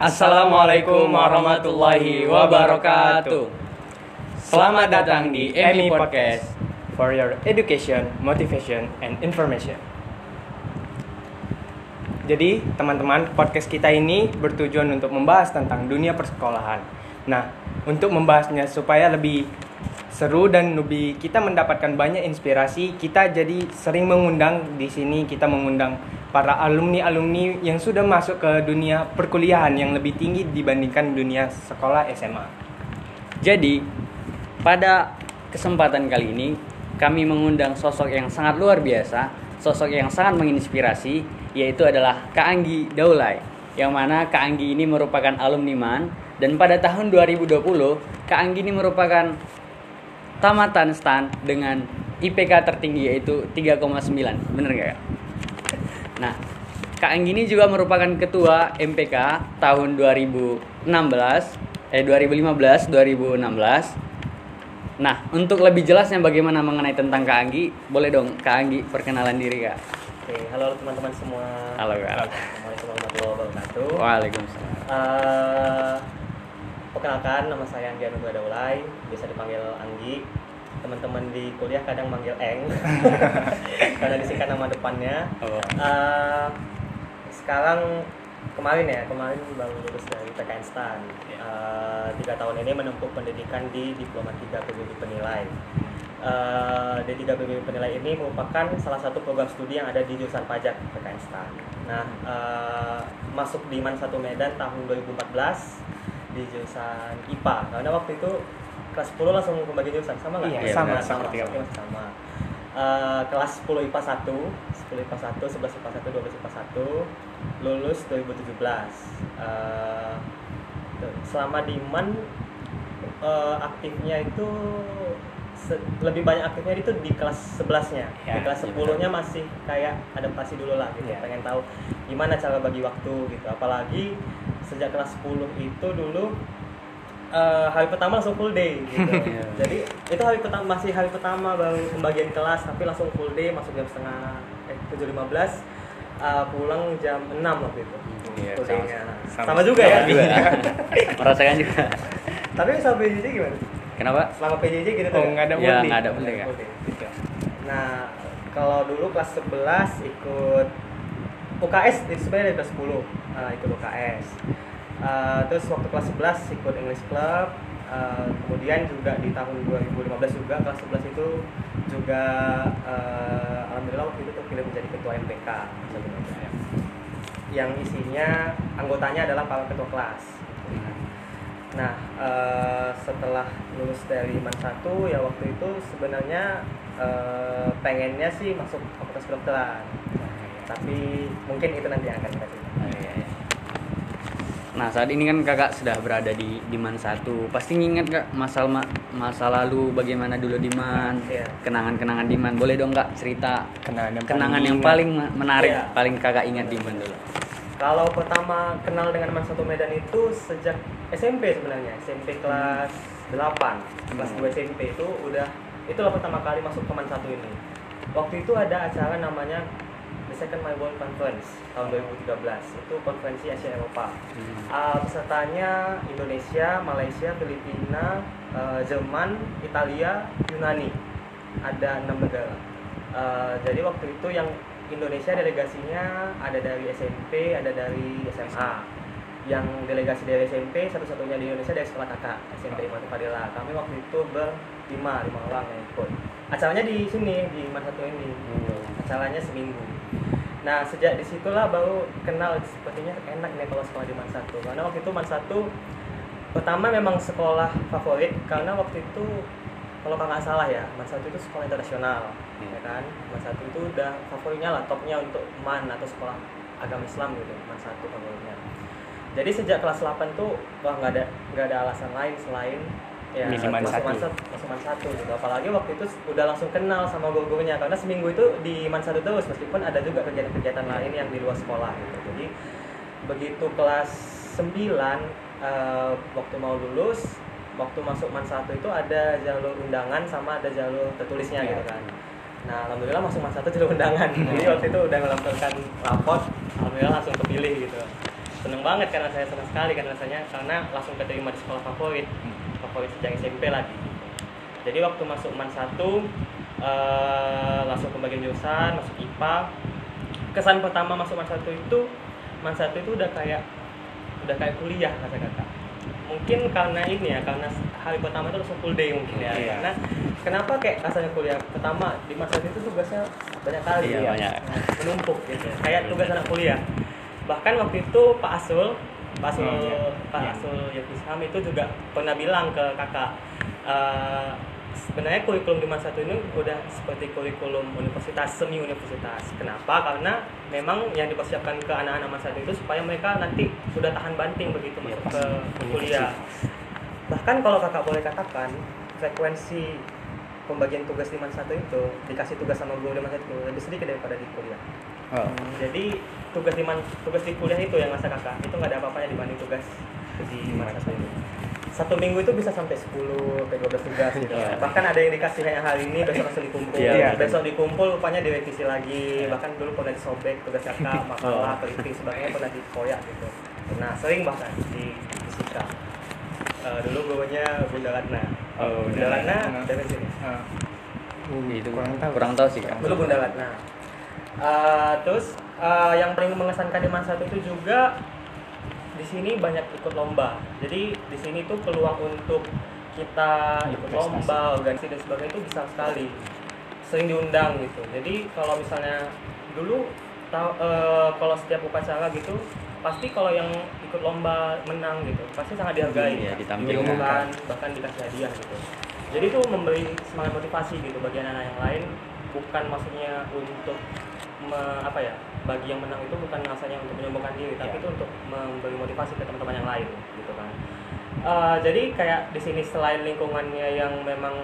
Assalamualaikum warahmatullahi wabarakatuh. Selamat datang di EMI Podcast for your education, motivation, and information. Jadi, teman-teman, podcast kita ini bertujuan untuk membahas tentang dunia persekolahan. Nah, untuk membahasnya supaya lebih seru dan lebih kita mendapatkan banyak inspirasi, kita jadi sering mengundang di sini kita mengundang para alumni-alumni yang sudah masuk ke dunia perkuliahan yang lebih tinggi dibandingkan dunia sekolah SMA. Jadi, pada kesempatan kali ini kami mengundang sosok yang sangat luar biasa, sosok yang sangat menginspirasi, yaitu adalah Kak Anggi Daulay. Yang mana Kak Anggi ini merupakan alumni MAN dan pada tahun 2020 Kak Anggi ini merupakan tamatan STAN dengan IPK tertinggi yaitu 3,9. Bener nggak Kak? Nah, Kak Anggi ini juga merupakan ketua MPK tahun 2016 eh 2015 2016. Nah, untuk lebih jelasnya bagaimana mengenai tentang Kak Anggi, boleh dong Kak Anggi perkenalan diri Kak. Oke, halo teman-teman semua. Halo Kak. Assalamualaikum warahmatullahi wabarakatuh. Waalaikumsalam. Eh, perkenalkan, nama saya Anggi Anugrah Daulay, biasa dipanggil Anggi. Teman-teman di kuliah kadang manggil Eng, karena disingkat nama depannya. Oh. Eh, sekarang kemarin ya, kemarin baru lulus dari PKN STAN. Eh, tiga tahun ini menempuh pendidikan di Diploma 3 PBB Penilai. Eh, D3 PBB Penilai ini merupakan salah satu program studi yang ada di jurusan pajak PKN STAN. Nah, eh, masuk di MAN 1 Medan tahun 2014 di jurusan IPA. Karena waktu itu kelas 10 langsung pembagi jurusan, sama nggak? Iya, sama, Nah, sama, sama, tiga. sama, sama. Eh, kelas 10 IPA 1, 10 IPA 1, 11 IPA 1, 12 IPA 1, lulus 2017. Eh, tuh, selama di MAN eh, aktifnya itu lebih banyak aktifnya itu di kelas 11-nya. Ya, di kelas iya 10-nya masih kayak adaptasi dulu lah gitu. Ya. Pengen tahu gimana cara bagi waktu gitu. Apalagi sejak kelas 10 itu dulu eh, hari pertama langsung full day gitu. Iya. Jadi itu hari pertama masih hari pertama baru pembagian kelas tapi langsung full day masuk jam setengah eh 7.15 eh, pulang jam 6 waktu itu. Iya, Full sama- day-nya. sama- sama, juga ya. juga. Merasakan juga. tapi sama PJJ gimana? Kenapa? Selama PJJ gitu Oh, nggak ada Ya, nggak ada full day, Kak. Full day. Nah, kalau dulu kelas 11 ikut UKS itu sebenarnya dari kelas 10 uh, ikut UKS. Uh, terus waktu kelas 11 ikut English Club. Uh, kemudian juga di tahun 2015 juga kelas 11 itu juga uh, alhamdulillah waktu itu terpilih menjadi ketua MPK. Yang isinya anggotanya adalah para ketua kelas. Nah, eh, setelah lulus dari MAN 1 ya waktu itu sebenarnya eh, pengennya sih masuk fakultas kedokteran. Tapi mungkin itu nanti akan kita. Oh, iya, iya. Nah saat ini kan kakak sudah berada di di Man satu, pasti nginget kak masa ma- masa lalu bagaimana dulu di Man, Iya. kenangan-kenangan di Man. Boleh dong kak cerita Kenangan yang kenangan paling yang ingat. paling menarik, Iya. paling kakak ingat di Man dulu. Kalau pertama kenal dengan MAN 1 Medan itu sejak SMP sebenarnya, SMP kelas 8, kelas 2 SMP itu udah itulah pertama kali masuk ke MAN 1 ini. Waktu itu ada acara namanya Second My World Conference tahun 2013. Itu konferensi Asia Eropa. Uh, pesertanya Indonesia, Malaysia, Filipina, uh, Jerman, Italia, Yunani. Ada enam negara. Uh, jadi waktu itu yang Indonesia delegasinya ada dari SMP, ada dari SMA. Yang delegasi dari SMP satu-satunya di Indonesia dari sekolah kakak SMP Imam Fadila. Kami waktu itu berlima, lima orang yang ikut. Acaranya di sini di Man satu ini. Acaranya seminggu. Nah sejak di situlah baru kenal sepertinya enak nih kalau sekolah di Man 1 Karena waktu itu Man 1 pertama memang sekolah favorit karena waktu itu kalau nggak salah ya Man 1 itu sekolah internasional Hmm. ya kan? Man 1 itu udah favoritnya lah topnya untuk Man atau sekolah agama Islam gitu Man 1 favoritnya. Jadi sejak kelas 8 tuh wah nggak ada nggak ada alasan lain selain ya Man masuk Man 1. 1 masuk Man 1 gitu apalagi waktu itu udah langsung kenal sama guru-gurunya karena seminggu itu di Man 1 terus meskipun ada juga kegiatan-kegiatan lain yang di luar sekolah gitu jadi begitu kelas 9 eh, waktu mau lulus waktu masuk man 1 itu ada jalur undangan sama ada jalur tertulisnya Iya. gitu kan Nah, alhamdulillah masuk mas satu jalur undangan. Jadi waktu itu udah melampirkan rapot, alhamdulillah langsung kepilih gitu. Seneng banget karena saya senang sekali kan rasanya karena langsung keterima di sekolah favorit, favorit sejak SMP lagi. Jadi waktu masuk man satu eh, langsung pembagian jurusan, masuk IPA. Kesan pertama masuk man satu itu, man satu itu udah kayak udah kayak kuliah kata kakak. Mungkin karena ini ya, karena hari pertama itu langsung full day mungkin ya. Iya. Karena kenapa kayak rasanya kuliah pertama di masa itu tugasnya banyak kali Iya, ya. banyak. menumpuk gitu kayak tugas anak kuliah bahkan waktu itu Pak Asul Pak Asul Oh, iya. Pak Iya. Asul Yafisham itu juga pernah bilang ke kakak eh, sebenarnya kurikulum di masa satu ini udah seperti kurikulum universitas semi universitas kenapa karena memang yang dipersiapkan ke anak-anak masa itu supaya mereka nanti sudah tahan banting begitu Iya, masuk pasti. ke kuliah bahkan kalau kakak boleh katakan frekuensi pembagian tugas di satu itu dikasih tugas sama guru di satu lebih sedikit daripada di kuliah Oh. jadi tugas di man, tugas di kuliah itu yang masa kakak itu nggak ada apa-apanya dibanding tugas di man satu itu satu minggu itu bisa sampai 10 sampai 12 tugas gitu. Iya. bahkan ada yang dikasih hanya hari ini besok langsung dikumpul. Iya. besok dikumpul rupanya direvisi lagi. Iya. bahkan dulu pernah disobek tugas kakak makalah peliti sebagainya pernah dikoyak gitu. Nah sering bahkan di fisika Eh, dulu gurunya Bunda Ratna. Oh, Bunda Ratna dari sini. Ah. itu kurang tahu. kurang tahu sih dulu Bunda Ratna Eh, terus eh, yang paling mengesankan di masa itu juga di sini banyak ikut lomba. Jadi di sini tuh peluang untuk kita ikut lomba organisasi dan sebagainya itu besar sekali. Sering diundang gitu. Jadi kalau misalnya dulu tahu eh, kalau setiap upacara gitu pasti kalau yang ikut lomba menang gitu pasti sangat dihargai. Ditampilkan. diumumkan bahkan dikasih hadiah gitu. Jadi itu memberi semangat motivasi gitu bagi anak-anak yang lain. Bukan maksudnya untuk me- apa ya bagi yang menang itu bukan rasanya untuk menyombongkan diri tapi Iya. itu untuk memberi motivasi ke teman-teman yang lain gitu kan. Eh, jadi kayak di sini selain lingkungannya yang memang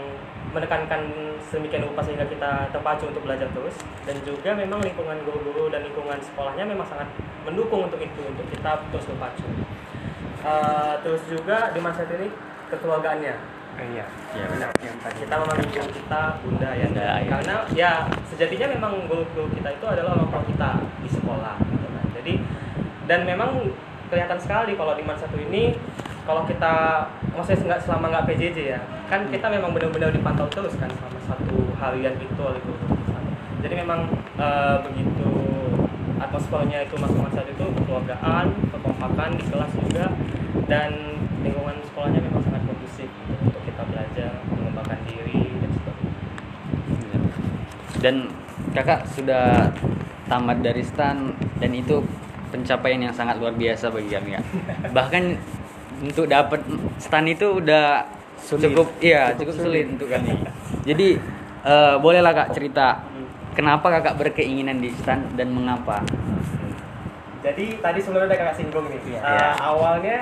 menekankan sedemikian rupa sehingga kita terpacu untuk belajar terus dan juga memang lingkungan guru-guru dan lingkungan sekolahnya memang sangat mendukung untuk itu untuk kita terus berpacu Eh, terus juga di masa ini kekeluargaannya Iya. Iya, Benar. Yang tadi. kita memanggil guru kita bunda ya Bunda, ya. karena ya sejatinya memang guru-guru kita itu adalah orang tua kita di sekolah gitu kan. jadi dan memang kelihatan sekali kalau di man satu ini kalau kita maksudnya nggak selama nggak PJJ ya kan kita memang benar-benar dipantau terus kan selama satu harian itu oleh guru jadi memang eh, begitu atmosfernya itu masuk masa itu kekeluargaan kekompakan di kelas juga dan lingkungan sekolahnya memang sangat kondusif gitu, untuk kita belajar mengembangkan diri dan sebagainya dan kakak sudah tamat dari stan dan itu pencapaian yang sangat luar biasa bagi kami kak bahkan untuk dapat stan itu udah Sulit. cukup iya Cukup cukup, sulit. sulit untuk kami jadi eh, bolehlah kak cerita kenapa kakak berkeinginan di stan dan mengapa jadi tadi sebelumnya udah kakak singgung nih. Eh, Iya. awalnya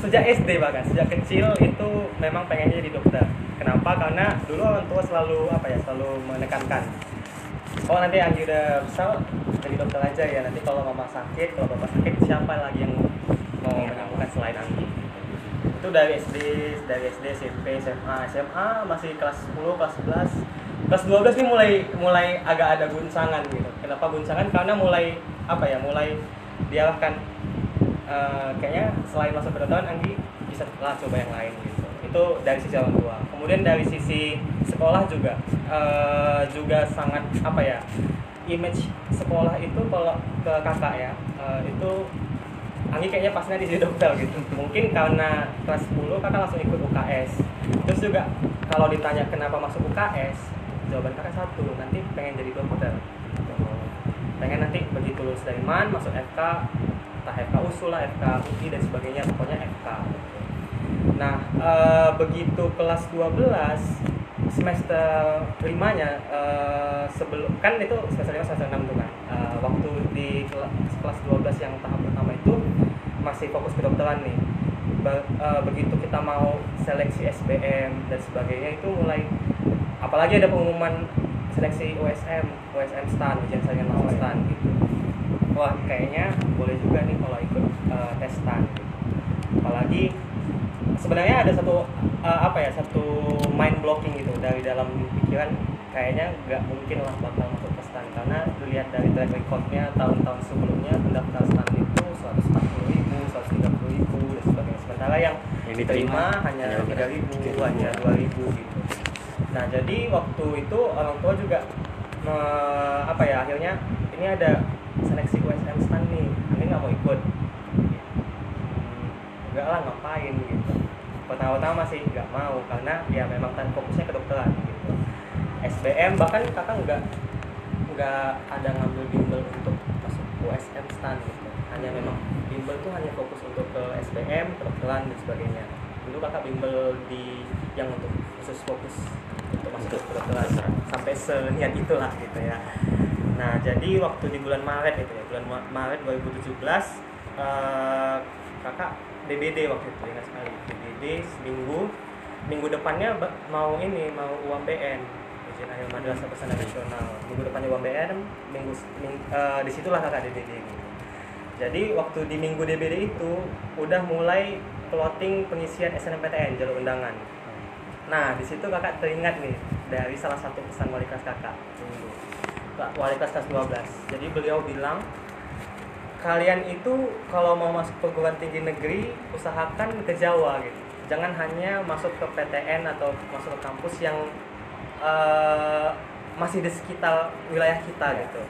sejak SD bahkan sejak kecil itu memang pengennya jadi dokter. Kenapa? Karena dulu orang tua selalu apa ya selalu menekankan oh nanti Anggi udah besar jadi dokter aja ya nanti kalau mama sakit kalau bapak sakit siapa lagi yang mau Iya. menyembuhkan selain Anggi itu dari SD dari SD SMP SMA SMA masih kelas 10 kelas 11 kelas 12 nih mulai mulai agak ada guncangan gitu. Kenapa guncangan? Karena mulai apa ya mulai diarahkan eh, kayaknya selain masuk kedokteran Anggi bisa lah coba yang lain gitu. Itu dari sisi orang tua. Kemudian dari sisi sekolah juga. Eh, juga sangat apa ya image sekolah itu kalau ke kakak ya eh, itu Anggi kayaknya pasnya di jadi dokter gitu. Mungkin karena kelas 10 kakak langsung ikut UKS terus juga kalau ditanya kenapa masuk UKS jawaban kakak satu nanti pengen jadi dokter. Pengen nanti begitu lulus dari MAN masuk FK entah FK usul lah FK UI dan sebagainya pokoknya FK nah eh, begitu kelas 12 semester limanya eh, sebelum kan itu semester 5 semester 6 tuh kan. Eh, waktu di kela- kelas 12 yang tahap pertama itu masih fokus kedokteran nih. Ba- eh, begitu kita mau seleksi SBM dan sebagainya itu mulai apalagi ada pengumuman seleksi USM USM STAN ujian saringan masuk Oh, iya. STAN gitu wah kayaknya boleh juga nih kalau ikut eh, tes gitu. apalagi sebenarnya ada satu eh, apa ya satu mind blocking gitu dari dalam pikiran kayaknya nggak mungkin lah bakal masuk ke stan karena dilihat dari track recordnya tahun-tahun sebelumnya pendaftar stan itu 140 ribu, 130 ribu dan sebagainya sementara yang Yang diterima hanya tiga ribu, hanya dua ribu gitu. Nah jadi waktu itu orang tua juga me- apa ya akhirnya ini ada seleksi USM stan nih, ini nggak mau ikut. Hmm, enggak lah ngapain gitu. Pertama-tama masih nggak mau karena ya memang kan fokusnya kedokteran gitu. SBM bahkan kakak nggak nggak ada ngambil bimbel untuk masuk USM stan gitu. Hanya memang bimbel tuh hanya fokus untuk ke SBM, kedokteran dan sebagainya. Dulu kakak bimbel di yang untuk khusus fokus untuk kedokteran sampai seniat itulah gitu ya. Nah jadi waktu di bulan Maret itu ya bulan Ma- Maret 2017 eh, kakak DBD waktu itu ingat sekali. DBD seminggu minggu depannya mau ini mau UMBN ujian akhir madrasah pesantren nasional. Minggu depannya UMBN minggu, ming, eh, di situlah kakak DBD gitu. jadi waktu di minggu DBD itu udah mulai plotting pengisian SNMPTN jalur undangan. Nah di situ kakak teringat nih dari salah satu pesan wali kelas kakak. Pak, wali kelas kelas 12 jadi beliau bilang kalian itu kalau mau masuk perguruan tinggi negeri usahakan ke Jawa gitu. Jangan hanya masuk ke PTN atau masuk ke kampus yang eh, masih di sekitar wilayah kita gitu.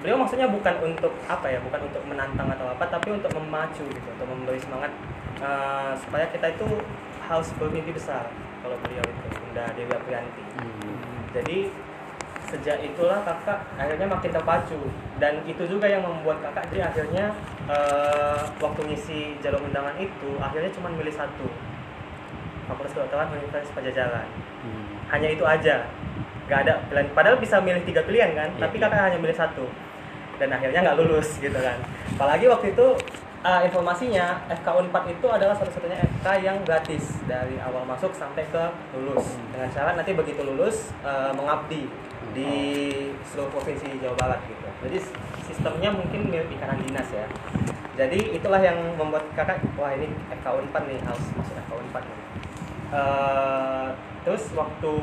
Beliau maksudnya bukan untuk apa ya bukan untuk menantang atau apa tapi untuk memacu gitu untuk memberi semangat eh, supaya kita itu harus bermimpi besar kalau beliau itu Bunda Dewi Aprianti. Jadi sejak itulah kakak akhirnya makin terpacu. Dan itu juga yang membuat kakak jadi akhirnya eh, waktu ngisi jalur undangan itu akhirnya cuma milih satu. Fakultas Kedokteran Universitas Pajajaran. Hanya itu aja. Nggak ada pilihan padahal bisa milih tiga pilihan kan Iya, tapi iya. kakak hanya milih satu. Dan akhirnya nggak lulus gitu kan. Apalagi waktu itu uh, informasinya FK Unpad itu adalah satu-satunya FK yang gratis. Dari awal masuk sampai ke lulus. Hmm. dengan syarat nanti begitu lulus uh, mengabdi di seluruh provinsi Jawa Barat gitu. Jadi sistemnya mungkin mirip ikanan dinas ya. Jadi itulah yang membuat kakak wah ini FK Unpad nih harus masuk FK Unpad nih. Eh, terus waktu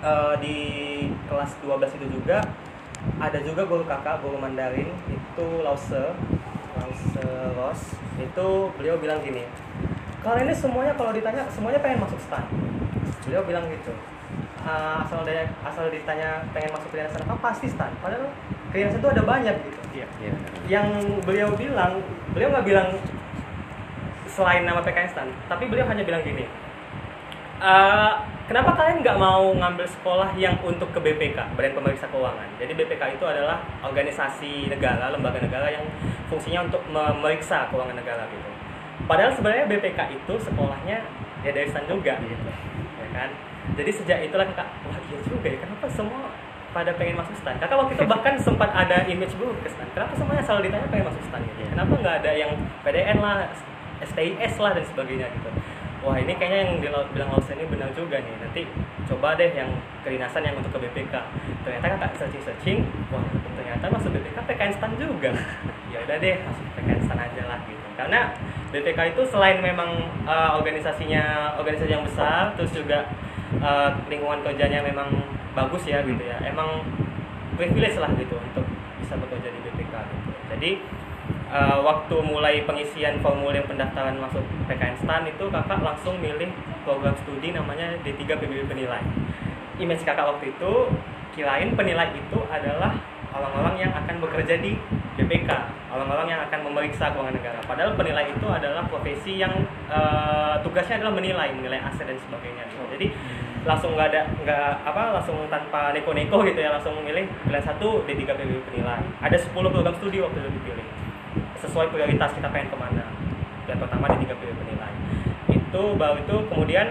eh, di kelas 12 itu juga ada juga guru kakak guru Mandarin itu Lause Lause Ros itu beliau bilang gini kalian ini semuanya kalau ditanya semuanya pengen masuk stan. Beliau bilang gitu "Ah, asal dia asal ditanya pengen masuk kedinasan apa pasti stan. Padahal kedinasan itu ada banyak gitu. Iya. yang beliau bilang beliau nggak bilang selain nama PKN Stan tapi beliau hanya bilang gini "Eh, kenapa kalian nggak mau ngambil sekolah yang untuk ke BPK Badan Pemeriksa Keuangan? Jadi BPK itu adalah organisasi negara lembaga negara yang fungsinya untuk memeriksa keuangan negara gitu. Padahal sebenarnya BPK itu sekolahnya ya dari Stan juga gitu ya kan? Jadi sejak itulah kakak wah iya juga ya kenapa semua pada pengen masuk stan kakak waktu itu bahkan sempat ada image buruk ke stan kenapa semuanya selalu ditanya pengen masuk stan gitu? Kenapa nggak ada yang PDN lah STIS lah dan sebagainya gitu wah ini kayaknya yang bilang Lausen ini benar juga nih. Nanti coba deh yang kedinasan yang untuk ke BPK ternyata kakak searching searching wah ternyata masuk BPK PKN stan juga. Ya udah deh masuk PKN stan aja lah gitu. Karena BPK itu selain memang eh, organisasinya organisasi yang besar terus juga eh, lingkungan kerjanya memang bagus ya gitu ya. Emang privilege lah gitu untuk bisa bekerja di BPK gitu. Jadi eh, waktu mulai pengisian formulir pendaftaran masuk PKN STAN itu kakak langsung milih program studi namanya D3 PBB Penilai. Image kakak waktu itu kirain penilai itu adalah orang-orang yang akan bekerja di BPK orang-orang yang akan memeriksa keuangan negara. Padahal penilai itu adalah profesi yang eh, tugasnya adalah menilai menilai aset dan sebagainya gitu. jadi langsung nggak ada nggak apa langsung tanpa neko-neko gitu ya langsung memilih pilihan satu D3 PBB penilai. Ada 10 program studi waktu itu dipilih sesuai prioritas kita pengen ke mana yang pertama D3 PBB penilai itu baru itu kemudian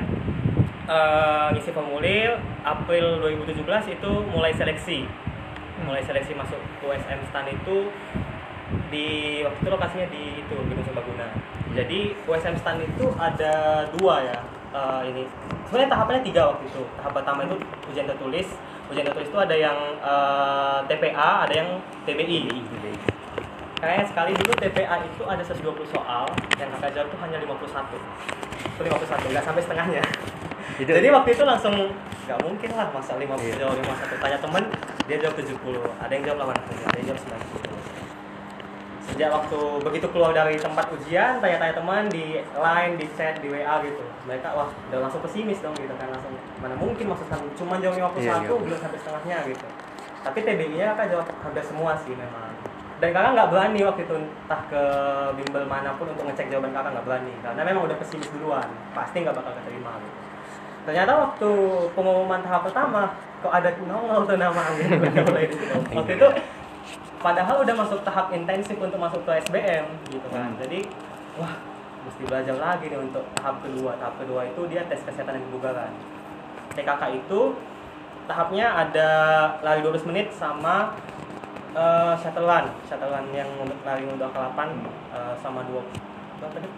eh, ngisi formulir April 2017 itu mulai seleksi mulai seleksi masuk USM STAN itu di waktu itu lokasinya di itu Gunung Serbaguna. Jadi USM STAN itu ada dua ya eh, ini. Sebenarnya tahapannya tiga waktu itu. Tahap pertama itu ujian tertulis. Ujian tertulis itu ada yang eh, TPA, ada yang TBI. Kayaknya sekali. Dulu TPA itu ada 120 soal, yang kakak jawab tuh hanya 51. Itu 51, nggak sampai setengahnya. Itu- Jadi waktu itu langsung nggak mungkin lah masa 50 Iya. jawab 51 tanya temen dia jawab 70 ada yang jawab 80 ada yang jawab 90 sejak waktu begitu keluar dari tempat ujian tanya-tanya teman di line di chat di WA gitu. Mereka wah udah langsung pesimis dong gitu kan langsung mana mungkin sana cuma jawab 51 Iya, iya. belum sampai setengahnya gitu. Tapi TBI nya kan jawab hampir semua sih memang dan kakak nggak berani waktu itu entah ke bimbel mana pun untuk ngecek jawaban kakak nggak berani. Karena memang udah pesimis duluan. Pasti nggak bakal keterima gitu. Ternyata waktu pengumuman tahap pertama kok ada nongol tuh nama gitu. Situ. waktu itu padahal udah masuk tahap intensif untuk masuk ke SBM gitu kan. Hmm. jadi wah mesti belajar lagi nih untuk tahap kedua. Tahap kedua itu dia tes kesehatan dan kebugaran TKK itu tahapnya ada lari 12 menit sama eh shuttle run shuttle run yang untuk lari untuk ke 8 eh, sama dua detik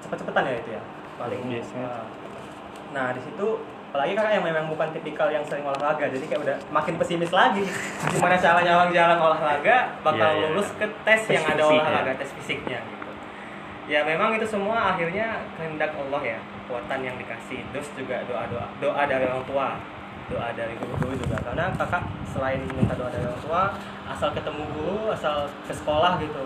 cepet-cepetan ya itu ya paling Biasanya. eh, nah di situ apalagi kakak yang memang bukan tipikal yang sering olahraga jadi kayak udah makin pesimis lagi gimana caranya orang jarang olahraga bakal Iya, iya. lulus ke tes, Tes yang ada fisik, olahraga ya. tes fisiknya gitu ya memang itu semua akhirnya kehendak Allah ya kekuatan yang dikasih terus juga doa doa doa dari orang tua doa dari guru-guru juga karena kakak selain minta doa dari orang tua asal ketemu guru asal ke sekolah gitu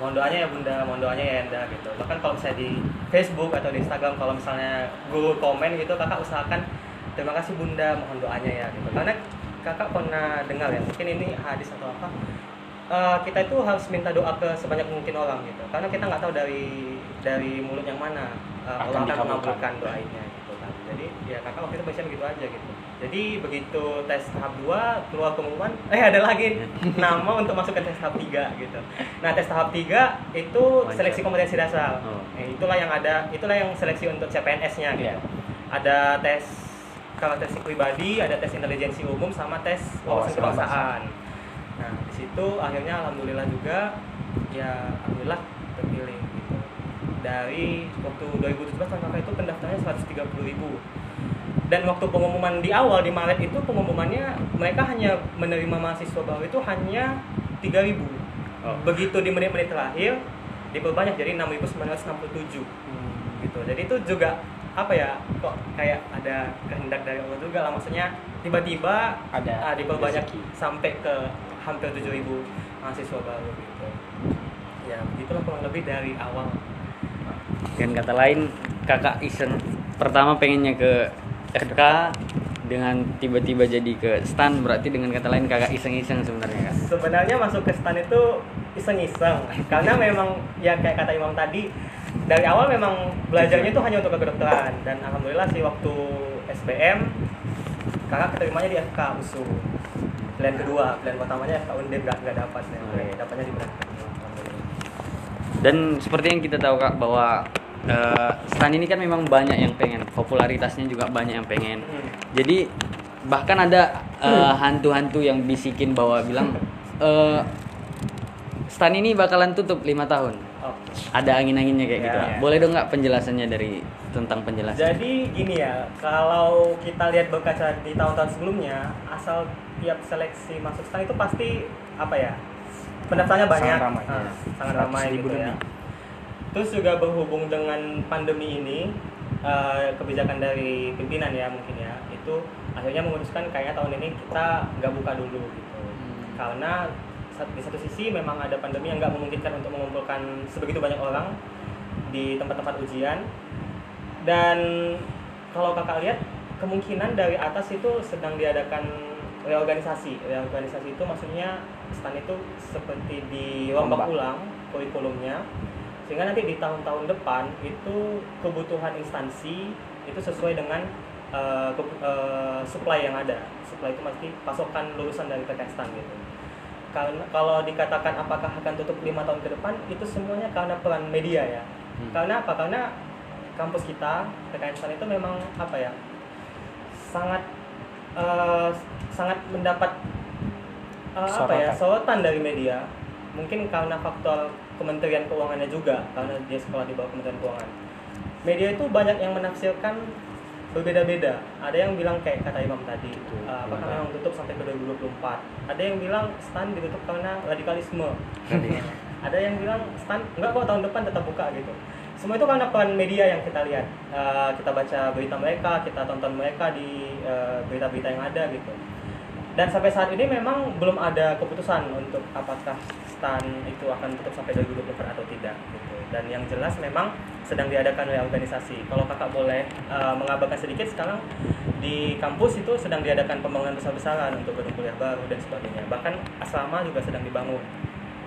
mohon doanya ya bunda mohon doanya ya enda gitu. Bahkan kalau misalnya di Facebook atau di Instagram kalau misalnya guru komen gitu kakak usahakan terima kasih bunda mohon doanya ya gitu. Karena kakak pernah dengar ya mungkin ini hadis atau apa Eh, kita itu harus minta doa ke sebanyak mungkin orang gitu. Karena kita nggak tahu dari dari mulut yang mana eh, Akan Allah akan dikabulkan. mengabulkan doanya gitu kan. Jadi ya kakak waktu itu baca begitu aja gitu jadi begitu tes tahap 2 keluar pengumuman eh ada lagi nama untuk masuk ke tes tahap 3 gitu nah tes tahap 3 itu seleksi kompetensi dasar Oh. Eh, itulah yang ada itulah yang seleksi untuk CPNS-nya gitu Iya. ada tes karakteristik pribadi, ada tes intelijensi umum sama tes wawasan Wawasan kebangsaan. Nah, di situ akhirnya alhamdulillah juga ya alhamdulillah terpilih gitu. Dari waktu 2017 tahun kakak itu pendaftarannya 130 ribu dan waktu pengumuman di awal di Maret itu pengumumannya mereka hanya menerima mahasiswa baru itu hanya 3000 Oh. begitu di menit-menit terakhir diperbanyak jadi 6967 gitu. Jadi itu juga apa ya kok kayak ada kehendak dari Allah juga lah. Maksudnya tiba-tiba Ada ah, diperbanyak rezeki. sampai ke hampir 7000 mahasiswa baru gitu. Ya begitulah kurang lebih dari awal. Dengan kata lain kakak iseng pertama pengennya ke FK dengan tiba-tiba jadi ke stan berarti dengan kata lain kakak iseng-iseng sebenarnya kan? Sebenarnya masuk ke stan itu iseng-iseng. Karena memang ya kayak kata Imam tadi dari awal memang belajarnya itu hanya untuk ke kedokteran. Dan alhamdulillah sih waktu SBM kakak keterimanya di FK USU plan kedua plan pertamanya FK Undip gak, gak dapat. Ya. Dapatnya di plan kedua dan seperti yang kita tahu kak bahwa eh, stan ini kan memang banyak yang pengen popularitasnya juga banyak yang pengen Hmm. jadi bahkan ada eh, hantu-hantu yang bisikin bahwa bilang eh, stan ini bakalan tutup lima tahun Oke. ada angin-anginnya kayak Ya, gitu ya. boleh dong nggak penjelasannya dari tentang penjelasan Jadi gini ya, kalau kita lihat berkaca di tahun-tahun sebelumnya, asal tiap seleksi masuk stan itu pasti apa ya? Pendaftarnya Sangat banyak, ramai, Ah, ya. sangat 100.000 ramai gitu ya. lebih. Terus juga berhubung dengan pandemi ini, eh, kebijakan dari pimpinan ya mungkin ya, itu akhirnya memutuskan kayaknya tahun ini kita nggak buka dulu gitu. Hmm. Karena di satu sisi memang ada pandemi yang nggak memungkinkan untuk mengumpulkan sebegitu banyak orang di tempat-tempat ujian dan kalau kakak lihat kemungkinan dari atas itu sedang diadakan reorganisasi reorganisasi itu maksudnya stan itu seperti dirombak Rombak. ulang kurikulumnya sehingga nanti di tahun-tahun depan itu kebutuhan instansi itu sesuai dengan eh, ke- eh, supply yang ada. Supply itu pasti pasokan lulusan dari PTN stan gitu. Karena kalau dikatakan apakah akan tutup lima tahun ke depan itu semuanya karena peran media ya. Hmm. karena apa? Karena kampus kita STAN itu memang apa ya sangat eh, sangat mendapat eh, apa ya sorotan dari media. Mungkin karena faktor Kementerian Keuangannya juga karena dia sekolah di bawah Kementerian Keuangan. Media itu banyak yang menafsirkan berbeda-beda. Ada yang bilang kayak kata Imam tadi eh, apakah Betul. memang tutup sampai ke 2024 ada yang bilang stan ditutup karena radikalisme. Ada yang bilang stan enggak kok tahun depan tetap buka gitu. Semua itu karena peran media yang kita lihat. Eh, kita baca berita mereka kita tonton mereka di eh, berita-berita yang ada gitu. Dan sampai saat ini memang belum ada keputusan untuk apakah stan itu akan tutup sampai 2024 atau tidak gitu dan yang jelas memang sedang diadakan oleh organisasi kalau kakak boleh eh, mengabarkan sedikit sekarang di kampus itu sedang diadakan pembangunan besar-besaran untuk gedung kuliah baru dan sebagainya bahkan asrama juga sedang dibangun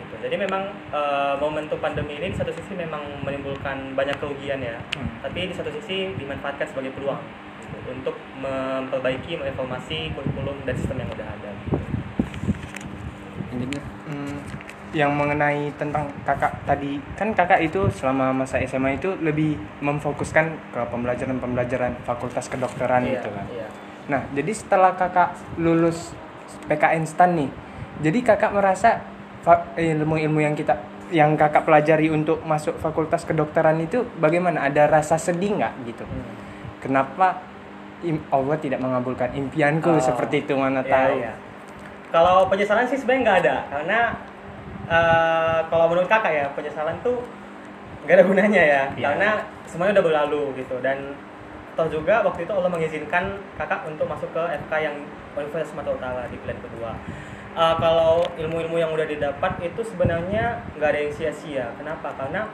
gitu. jadi memang eh, momentum pandemi ini di satu sisi memang menimbulkan banyak kerugian ya Hmm. tapi di satu sisi dimanfaatkan sebagai peluang gitu, untuk memperbaiki mereformasi kurikulum dan sistem yang udah ada gitu. Engineer. Yang mengenai tentang kakak tadi kan kakak itu selama masa SMA itu lebih memfokuskan ke pembelajaran-pembelajaran fakultas kedokteran Iya, gitu kan. iya. Nah, jadi setelah kakak lulus PKN STAN nih, jadi kakak merasa fa- ilmu-ilmu yang kita yang kakak pelajari untuk masuk fakultas kedokteran itu bagaimana? Ada rasa sedih nggak gitu? Hmm. Kenapa Allah tidak mengabulkan impianku Oh, seperti itu mana Iya, tahu? iya. Kalau penyesalan sih sebenarnya nggak ada karena eh, kalau menurut kakak ya penyesalan tuh nggak ada gunanya ya Iya. karena semuanya udah berlalu gitu dan toh juga waktu itu Allah mengizinkan kakak untuk masuk ke FK yang Universitas Sumatera Utara di pilihan kedua. Eh, kalau ilmu-ilmu yang udah didapat itu sebenarnya nggak ada yang sia-sia. Kenapa? Karena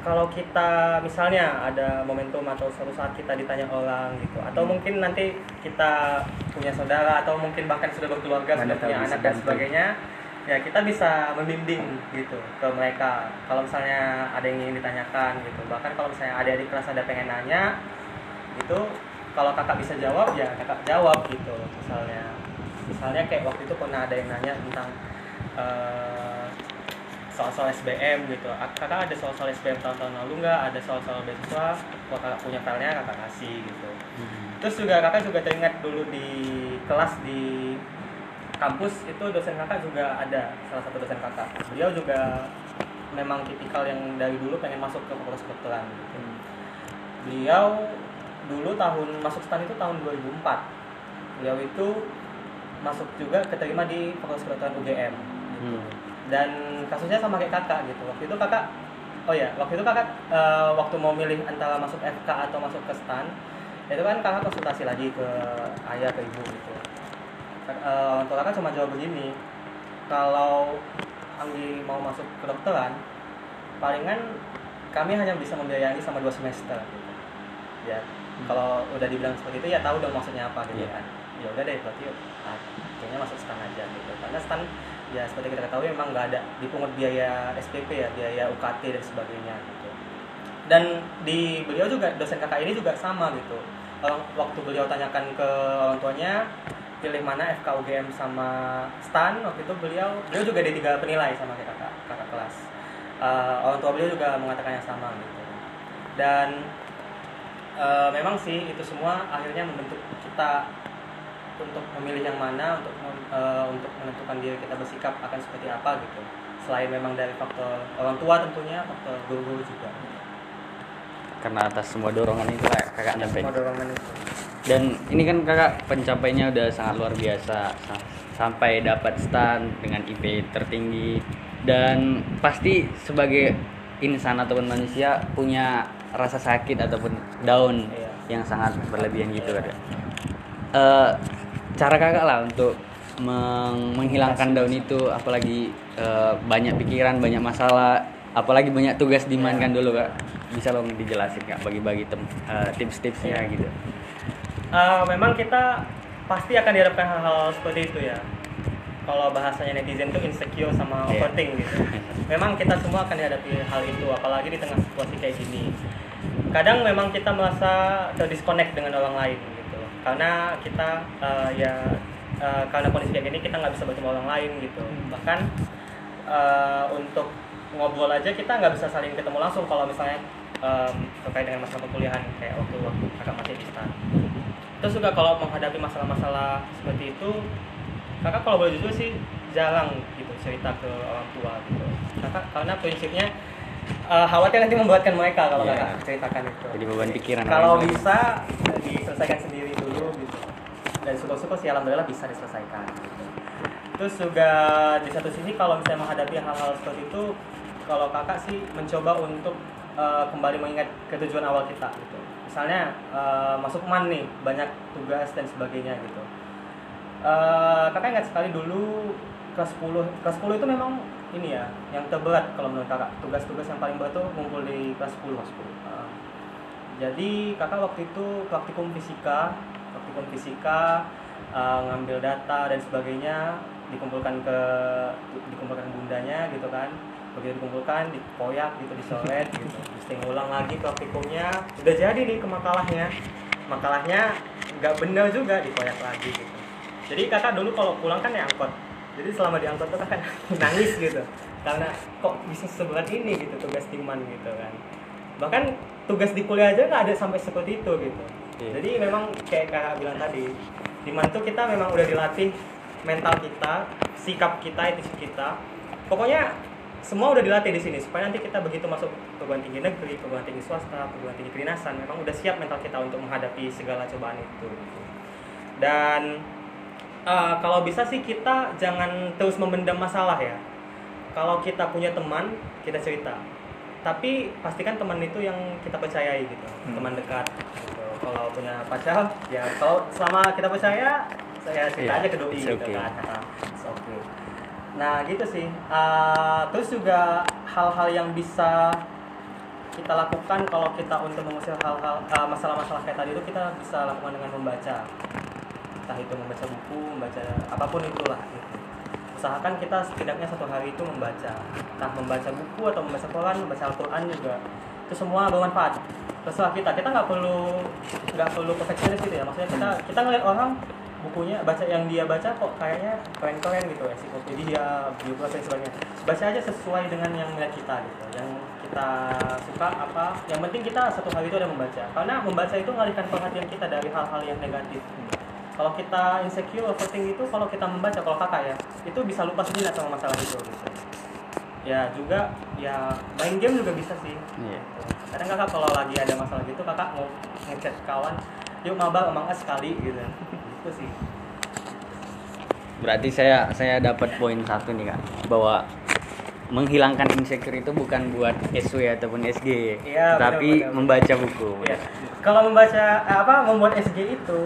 kalau kita misalnya ada momentum atau suatu saat kita ditanya orang gitu atau mungkin nanti kita punya saudara atau mungkin bahkan sudah berkeluarga Mana sudah punya anak dan sebagainya ya kita bisa membimbing gitu ke mereka. Kalau misalnya ada yang ingin ditanyakan gitu. Bahkan kalau misalnya ada di kelas ada pengen nanya gitu kalau kakak bisa jawab ya kakak jawab gitu misalnya. Misalnya kayak waktu itu pernah ada yang nanya tentang eh, soal-soal SBM gitu. Kakak ada soal-soal SBM tahun-tahun lalu nggak? Ada soal-soal beasiswa? Kalau kakak punya filenya kakak kasih gitu. Terus juga kakak juga teringat dulu di kelas di kampus itu dosen kakak juga ada salah satu dosen kakak. Beliau juga memang tipikal yang dari dulu pengen masuk ke fakultas kedokteran. Gitu. beliau dulu tahun masuk stan itu tahun 2004 beliau itu masuk juga keterima di fakultas kedokteran UGM gitu Hmm. dan kasusnya sama kayak kakak gitu. Waktu itu kakak oh ya waktu itu kakak eh, waktu mau milih antara masuk FK atau masuk ke STAN itu kan kakak konsultasi lagi ke ayah ke ibu gitu Eh, orang tua kakak cuma jawab begini kalau Anggi mau masuk kedokteran palingan kami hanya bisa membiayai sama dua semester. Gitu. ya kalau udah dibilang seperti itu ya tahu dong maksudnya apa gitu Iya. kan. Ya udah deh berarti ah, kayaknya masuk stan aja gitu. Karena stan ya seperti kita ketahui memang nggak ada dipungut biaya SPP ya biaya UKT dan sebagainya gitu. Dan di beliau juga dosen kakak ini juga sama gitu. Orang waktu beliau tanyakan ke orang tuanya pilih mana FK UGM sama STAN. Waktu itu beliau beliau juga D3 penilai sama kayak kakak kakak kelas. Eh, orang tua beliau juga mengatakan yang sama gitu. Dan eh, memang sih itu semua akhirnya membentuk kita untuk memilih yang mana untuk eh, untuk menentukan diri kita bersikap akan seperti apa gitu. Selain memang dari faktor orang tua tentunya faktor guru-guru juga. Karena atas semua dorongan itu lah kakak nyampe. Semua dorongan itu Dan ini kan kakak pencapaiannya udah sangat luar biasa Sa- sampai dapat stand dengan IP tertinggi dan pasti sebagai insan ataupun manusia punya rasa sakit ataupun down Iya. yang sangat berlebihan gitu kan. Eh, cara kakak lah untuk meng- menghilangkan down itu apalagi eh, banyak pikiran banyak masalah apalagi banyak tugas dimainkan dulu kak bisa dong dijelasin kak bagi-bagi eh, tips-tipsnya Iya. gitu Eh, memang kita pasti akan dihadapkan hal-hal seperti itu ya. Kalau bahasanya netizen itu insecure sama Iya. overthink gitu. Memang kita semua akan dihadapi hal itu, apalagi di tengah situasi kayak gini. Kadang memang kita merasa terdisconnect dengan orang lain gitu. Karena kita eh, ya eh, karena kondisi kayak gini kita nggak bisa bertemu orang lain gitu. Bahkan eh, untuk ngobrol aja kita nggak bisa saling ketemu langsung kalau misalnya em, terkait dengan masalah perkuliahan kayak waktu waktu kakak masih di stan terus juga kalau menghadapi masalah-masalah seperti itu kakak kalau boleh jujur sih jarang gitu cerita ke orang tua gitu. Kakak karena prinsipnya eh, khawatir nanti membuatkan mereka kalau Iya. kakak ceritakan itu. Jadi beban pikiran kalau bisa ya diselesaikan sendiri dulu gitu. Dan syukur-syukur sih alhamdulillah bisa diselesaikan gitu. terus juga di satu sisi kalau misalnya menghadapi hal-hal seperti itu kalau kakak sih mencoba untuk eh, kembali mengingat ke tujuan awal kita gitu misalnya eh, masuk man nih banyak tugas dan sebagainya gitu. Eh, kakak ingat sekali dulu kelas 10 kelas 10 itu memang ini ya yang terberat kalau menurut kakak. Tugas-tugas yang paling berat tuh ngumpul di kelas 10 Eh, jadi kakak waktu itu praktikum fisika praktikum fisika eh, ngambil data dan sebagainya dikumpulkan ke dikumpulkan bundanya gitu kan begitu dikumpulkan dikoyak gitu disoret gitu. Mesti ngulang lagi praktikumnya udah jadi nih ke makalahnya. Makalahnya nggak bener juga dikoyak lagi gitu. Jadi kakak dulu kalau pulang kan ya angkot jadi selama di angkot tuh kakak nangis gitu. Karena kok bisa seberat ini gitu tugas timan gitu kan. Bahkan tugas di kuliah aja nggak ada sampai seperti itu gitu. Iya. jadi memang kayak kakak bilang tadi timan tuh kita memang udah dilatih mental kita sikap kita attitude kita. Pokoknya semua udah dilatih di sini supaya nanti kita begitu masuk perguruan tinggi negeri perguruan tinggi swasta perguruan tinggi kedinasan memang udah siap mental kita untuk menghadapi segala cobaan itu dan uh, kalau bisa sih kita jangan terus memendam masalah ya kalau kita punya teman kita cerita tapi pastikan teman itu yang kita percayai gitu Hmm. teman dekat gitu. kalau punya pacar ya kalau selama kita percaya saya cerita Iya, aja ke doi gitu okay. kan okay. Nah gitu sih. Uh, terus juga hal-hal yang bisa kita lakukan kalau kita untuk mengusir hal-hal uh, masalah-masalah kayak tadi itu kita bisa lakukan dengan membaca. Entah itu membaca buku membaca apa pun itulah gitu. usahakan kita setidaknya satu hari itu membaca. Entah membaca buku atau membaca Quran membaca Al-Quran juga. Itu semua bermanfaat. Terserah kita. Kita nggak perlu nggak perlu perfeksionis gitu ya. Maksudnya kita kita ngeliat orang bukunya baca yang dia baca kok kayaknya keren-keren gitu ensiklopedia biografi dan sebagainya. Baca aja sesuai dengan yang melihat kita gitu yang kita suka apa yang penting kita satu hari itu ada membaca. Karena membaca itu mengalihkan perhatian kita dari hal-hal yang negatif. Kalau kita insecure overthink itu kalau kita membaca kalau kakak ya itu bisa lupa sejenak sama masalah itu gitu. Ya juga ya main game juga bisa sih. Iya. kadang kakak kalau lagi ada masalah gitu kakak mau ngechat kawan yuk mabar emang sekali gitu itu sih Berarti saya saya dapat poin satu nih kak bahwa menghilangkan insecure itu bukan buat SW ataupun SG, Iya, tapi benar-benar. membaca buku. ya kalau membaca eh, apa membuat SG itu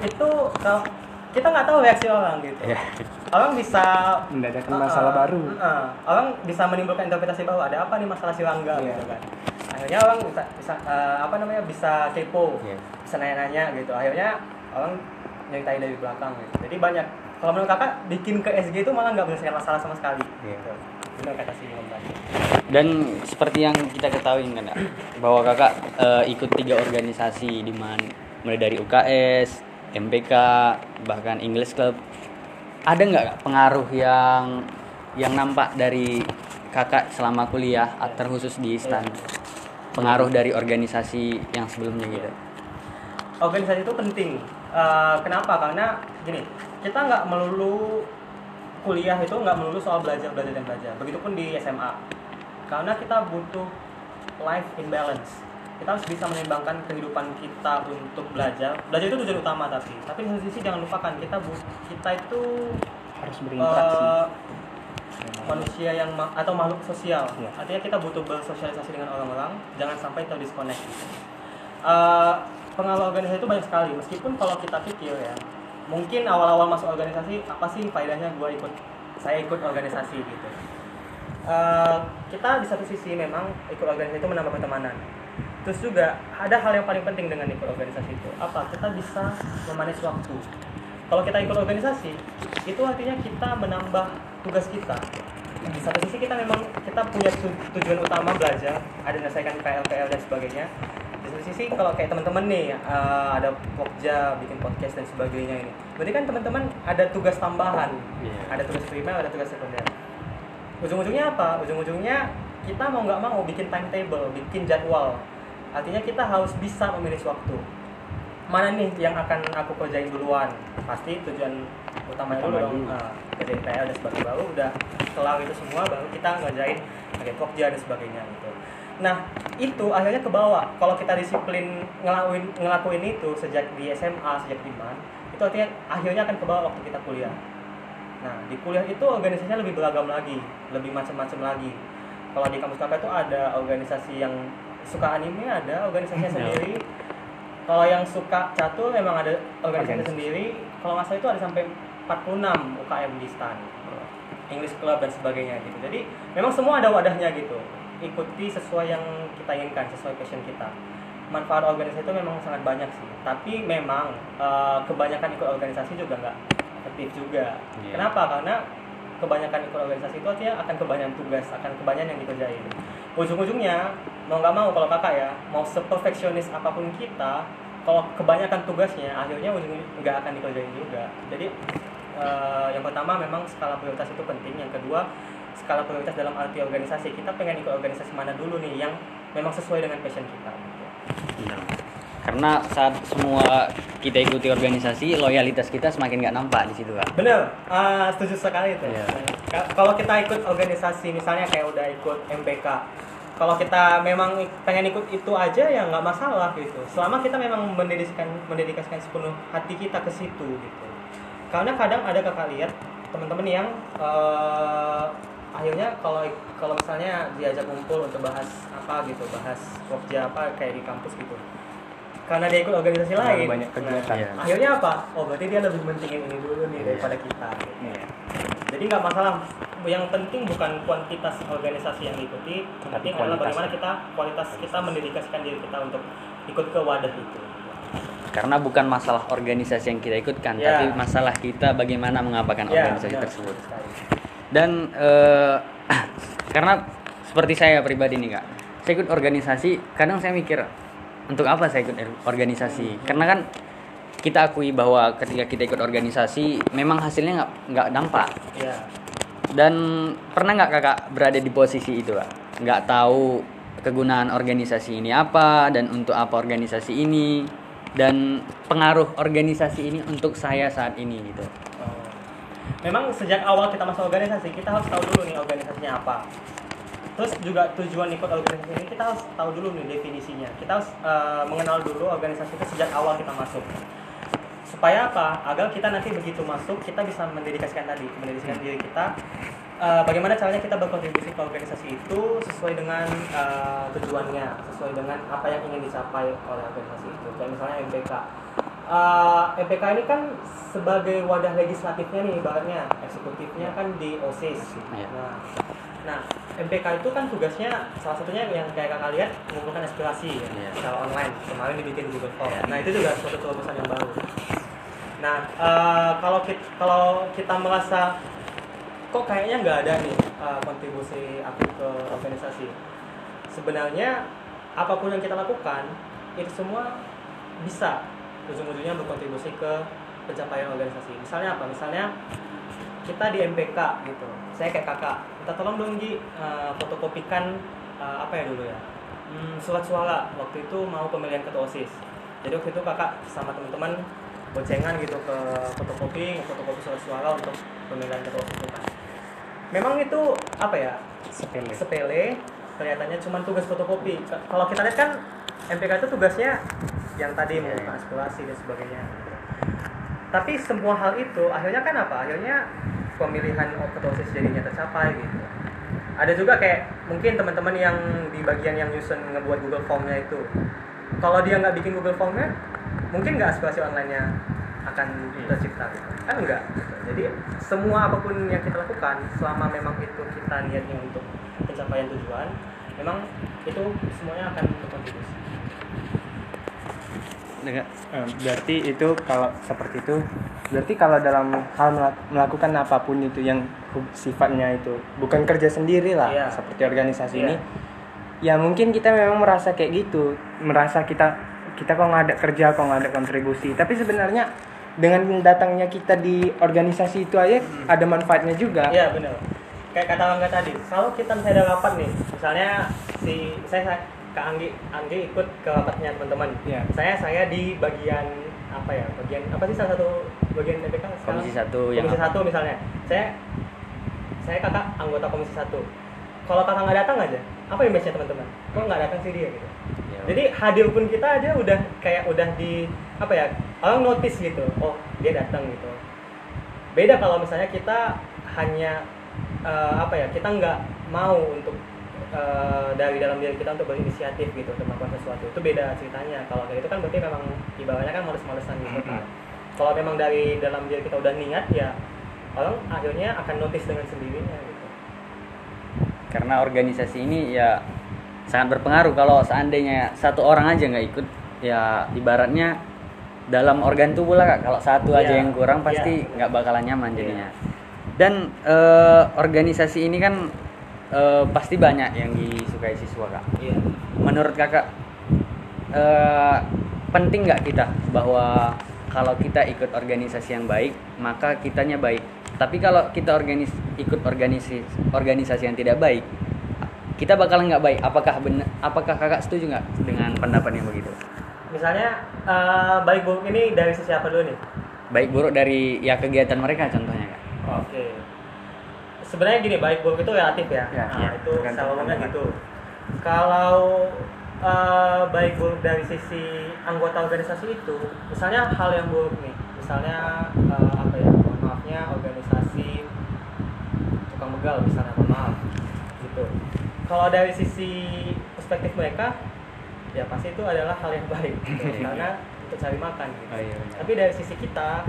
itu kalau kita nggak tahu reaksi orang gitu Iya. orang bisa Mendatangkan Uh-uh, masalah baru. uh-uh. orang bisa menimbulkan interpretasi baru ada apa nih masalah si Rangga Iya. gitu kan akhirnya orang bisa, bisa uh, apa namanya bisa kepo Iya. bisa nanya-nanya gitu akhirnya orang nyeritain dari belakang gitu jadi banyak kalau menurut kakak bikin ke SG itu malah nggak menyelesaikan masalah sama sekali Iya. gitu. benar kata si Imam tadi Dan seperti yang kita ketahui kan bahwa kakak eh, ikut tiga organisasi di mana mulai dari UKS, MPK, bahkan English Club. Ada nggak pengaruh yang yang nampak dari kakak selama kuliah terkhusus di STAN? Pengaruh dari organisasi yang sebelumnya gitu. organisasi itu penting Eh, kenapa? Karena gini kita nggak melulu kuliah itu nggak melulu soal belajar belajar dan belajar. Begitupun di SMA karena kita butuh life imbalance kita harus bisa menimbangkan kehidupan kita untuk belajar. Belajar itu tujuan utama tapi tapi di satu sisi jangan lupakan kita bu- kita itu Harus berinteraksi. eh, manusia yang ma- atau makhluk sosial. Iya. artinya kita butuh bersosialisasi dengan orang-orang jangan sampai terdisconnect. Eh, pengaruh organisasi itu banyak sekali. Meskipun kalau kita pikir ya mungkin awal-awal masuk organisasi apa sih faedahnya gue ikut saya ikut organisasi gitu. Eh, kita di satu sisi memang ikut organisasi itu menambah pertemanan. Terus juga ada hal yang paling penting dengan ikut organisasi itu. Apa? Kita bisa memanage waktu. Kalau kita ikut organisasi itu artinya kita menambah tugas kita. Di satu sisi kita memang kita punya tu- tujuan utama belajar ada menyelesaikan PL-PL dan sebagainya satu sisi kalau kayak teman-teman nih eh, ada pokja bikin podcast dan sebagainya ini. Berarti kan teman-teman ada tugas tambahan. Iya. ada tugas primer ada tugas sekunder. Ujung-ujungnya apa? Ujung-ujungnya kita mau nggak mau bikin timetable bikin jadwal. Artinya kita harus bisa memilih waktu. Mana nih yang akan aku kerjain duluan? Pasti tujuan utamanya dulu Utama dong. dulu. Nah, kerjain PL dan sebagainya. Baru udah kelar itu semua baru kita ngerjain pakai pokja dan sebagainya gitu nah itu akhirnya ke bawah kalau kita disiplin ngelakuin ngelakuin itu sejak di SMA sejak di MAN itu artinya akhirnya akan ke bawah waktu kita kuliah. Nah, di kuliah itu organisasinya lebih beragam lagi, lebih macam-macam lagi. kalau di kampus kakak itu ada organisasi yang suka anime ada organisasinya sendiri. Kalau yang suka catur memang ada organisasi Organisasi. sendiri. Kalau nggak salah itu ada sampai 46 UKM di stan English Club dan sebagainya gitu. Jadi memang semua ada wadahnya gitu ikuti sesuai yang kita inginkan sesuai passion kita. Manfaat organisasi itu memang sangat banyak sih. Tapi memang eh, kebanyakan ikut organisasi juga nggak efektif juga. Iya. kenapa? Karena kebanyakan ikut organisasi itu artinya akan kebanyakan tugas akan kebanyakan yang dikerjain. Ujung-ujungnya mau nggak mau kalau kakak ya mau seperfeksionis apa pun kita kalau kebanyakan tugasnya akhirnya ujungnya nggak akan dikerjain juga. Jadi eh, yang pertama memang skala prioritas itu penting. Yang kedua skala prioritas dalam arti organisasi kita pengen ikut organisasi mana dulu nih yang memang sesuai dengan passion kita gitu. Iya. Karena saat semua kita ikuti organisasi, loyalitas kita semakin nggak nampak di situ kak. Bener, ah, setuju sekali itu. Ka- Kalau kita ikut organisasi, misalnya kayak udah ikut MPK, kalau kita memang pengen ikut itu aja ya nggak masalah gitu. Selama kita memang mendedikasikan mendedikasikan sepenuh hati kita ke situ gitu. Karena kadang ada kakak lihat teman-teman yang eh, akhirnya kalau kalau misalnya diajak kumpul untuk bahas apa gitu, bahas workja apa kayak di kampus gitu. Karena dia ikut organisasi Terlalu lain, banyak kegiatan. Iya. akhirnya apa? Oh berarti dia lebih mentingin ini dulu nih Iya. daripada kita. gitu. Iya. Jadi nggak masalah. Yang penting bukan kuantitas organisasi yang diikuti, yang Tapi penting adalah bagaimana kita kualitas kita mendedikasikan diri kita untuk ikut ke wadah itu. Karena bukan masalah organisasi yang kita ikutkan, Ya. tapi masalah kita bagaimana mengapakan Ya, organisasi benar. tersebut. Dan eh, karena seperti saya pribadi nih kak, saya ikut organisasi, kadang saya mikir untuk apa saya ikut er- organisasi? Karena kan kita akui bahwa ketika kita ikut organisasi, memang hasilnya nggak nggak dampak. Ya. Dan pernah nggak kakak berada di posisi itu kak? Nggak tahu kegunaan organisasi ini apa dan untuk apa organisasi ini dan pengaruh organisasi ini untuk saya saat ini gitu. Memang sejak awal kita masuk organisasi, kita harus tahu dulu nih organisasinya apa. Terus juga tujuan ikut organisasi ini kita harus tahu dulu nih definisinya. Kita harus eh, mengenal dulu organisasi itu sejak awal kita masuk. Supaya apa? Agar kita nanti begitu masuk kita bisa mendedikasikan tadi, mendedikasikan diri kita. eh, bagaimana caranya kita berkontribusi ke organisasi itu sesuai dengan eh, tujuannya, sesuai dengan apa yang ingin dicapai oleh organisasi itu. Kayak misalnya MPK. Eh, MPK ini kan sebagai wadah legislatifnya nih ibaratnya eksekutifnya kan di OSIS. Iya. Nah, nah MPK itu kan tugasnya salah satunya yang kayak kakak lihat mengumpulkan aspirasi ya, Iya. secara online kemarin dibikin di Google Form. Iya. Nah itu juga suatu terobosan yang baru. Nah eh, kalau kita kalau kita merasa kok kayaknya nggak ada nih eh, kontribusi aku ke organisasi. Sebenarnya apa pun yang kita lakukan itu semua bisa ujung-ujungnya berkontribusi ke pencapaian organisasi. Misalnya apa? Misalnya kita di MPK gitu. Saya kayak kakak, minta tolong dong Gi eh, fotokopikan eh, apa ya dulu ya? Hmm, surat suara waktu itu mau pemilihan ketua OSIS. Jadi waktu itu kakak sama teman-teman boncengan gitu ke fotokopi, fotokopi surat suara untuk pemilihan ketua OSIS kan. Memang itu apa ya? Sepele. sepele kelihatannya cuma tugas fotokopi kalau kita lihat kan MPK itu tugasnya yang tadi mengumpulkan aspirasi dan sebagainya. Tapi semua hal itu akhirnya kan apa? Akhirnya pemilihan ketua OSIS jadinya tercapai gitu. Ada juga kayak mungkin teman-teman yang di bagian yang nyusun ngebuat Google Formnya itu. Kalau dia nggak bikin Google Formnya mungkin nggak aspirasi online-nya akan tercipta gitu. kan enggak gitu. jadi semua apa pun yang kita lakukan selama memang itu kita niatnya untuk pencapaian tujuan memang itu semuanya akan berkontribusi Dengar? Eh, berarti itu kalau seperti itu berarti kalau dalam hal melak- melakukan apa pun itu yang sifatnya itu bukan kerja sendiri lah Iya. seperti organisasi Iya. ini ya mungkin kita memang merasa kayak gitu merasa kita kita kok nggak ada kerja kok nggak ada kontribusi tapi sebenarnya dengan datangnya kita di organisasi itu aja ada manfaatnya juga Iya benar. Kayak kata Angga tadi, kalau kita misalnya ada rapat nih, misalnya si saya Kak Anggi, Anggi ikut ke rapatnya teman-teman. Iya. Saya saya di bagian apa ya? Bagian apa sih salah satu bagian MPK sekarang? Komisi satu yang Komisi satu misalnya. Saya saya kakak anggota komisi satu. Kalau kakak nggak datang aja, apa image-nya teman-teman? Kok nggak datang sih dia gitu? Ya. Jadi hadir pun kita aja udah kayak udah di apa ya orang notice gitu, oh dia datang gitu. Beda kalau misalnya kita hanya eh, apa ya kita nggak mau untuk eh, dari dalam diri kita untuk berinisiatif gitu untuk melakukan sesuatu. Itu beda ceritanya. Kalau kayak itu kan berarti memang ibaratnya kan males-malesan gitu kan. Kalau memang dari dalam diri kita udah niat ya orang akhirnya akan notice dengan sendirinya gitu. Karena organisasi ini ya sangat berpengaruh. Kalau seandainya satu orang aja nggak ikut ya ibaratnya dalam organ tubuh lah Kak. kalau satu aja Iya, yang kurang pasti iya. nggak bakalan nyaman jadinya. Dan eh, organisasi ini kan eh, pasti banyak yang disukai siswa kak. Iya. Menurut kakak eh, penting nggak kita bahwa kalau kita ikut organisasi yang baik maka kitanya baik. Tapi kalau kita organis ikut organisasi organisasi yang tidak baik kita bakalan nggak baik. Apakah benar apakah kakak setuju nggak dengan pendapat yang begitu? Misalnya eh, baik buruk ini dari sisi apa dulu nih? Baik buruk dari ya kegiatan mereka contohnya kak. Oke. Sebenarnya gini, baik buruk itu relatif ya. Ya, nah, iya. itu pandangan. gitu. Kalau eh, baik buruk dari sisi anggota organisasi itu, misalnya hal yang buruk nih, misalnya eh, apa ya, mohon maafnya organisasi tukang begal misalnya, mohon maaf, gitu. Kalau dari sisi perspektif mereka, ya pasti itu adalah hal yang baik, gitu. karena untuk cari makan. Gitu. Oh, iya, benar. Tapi dari sisi kita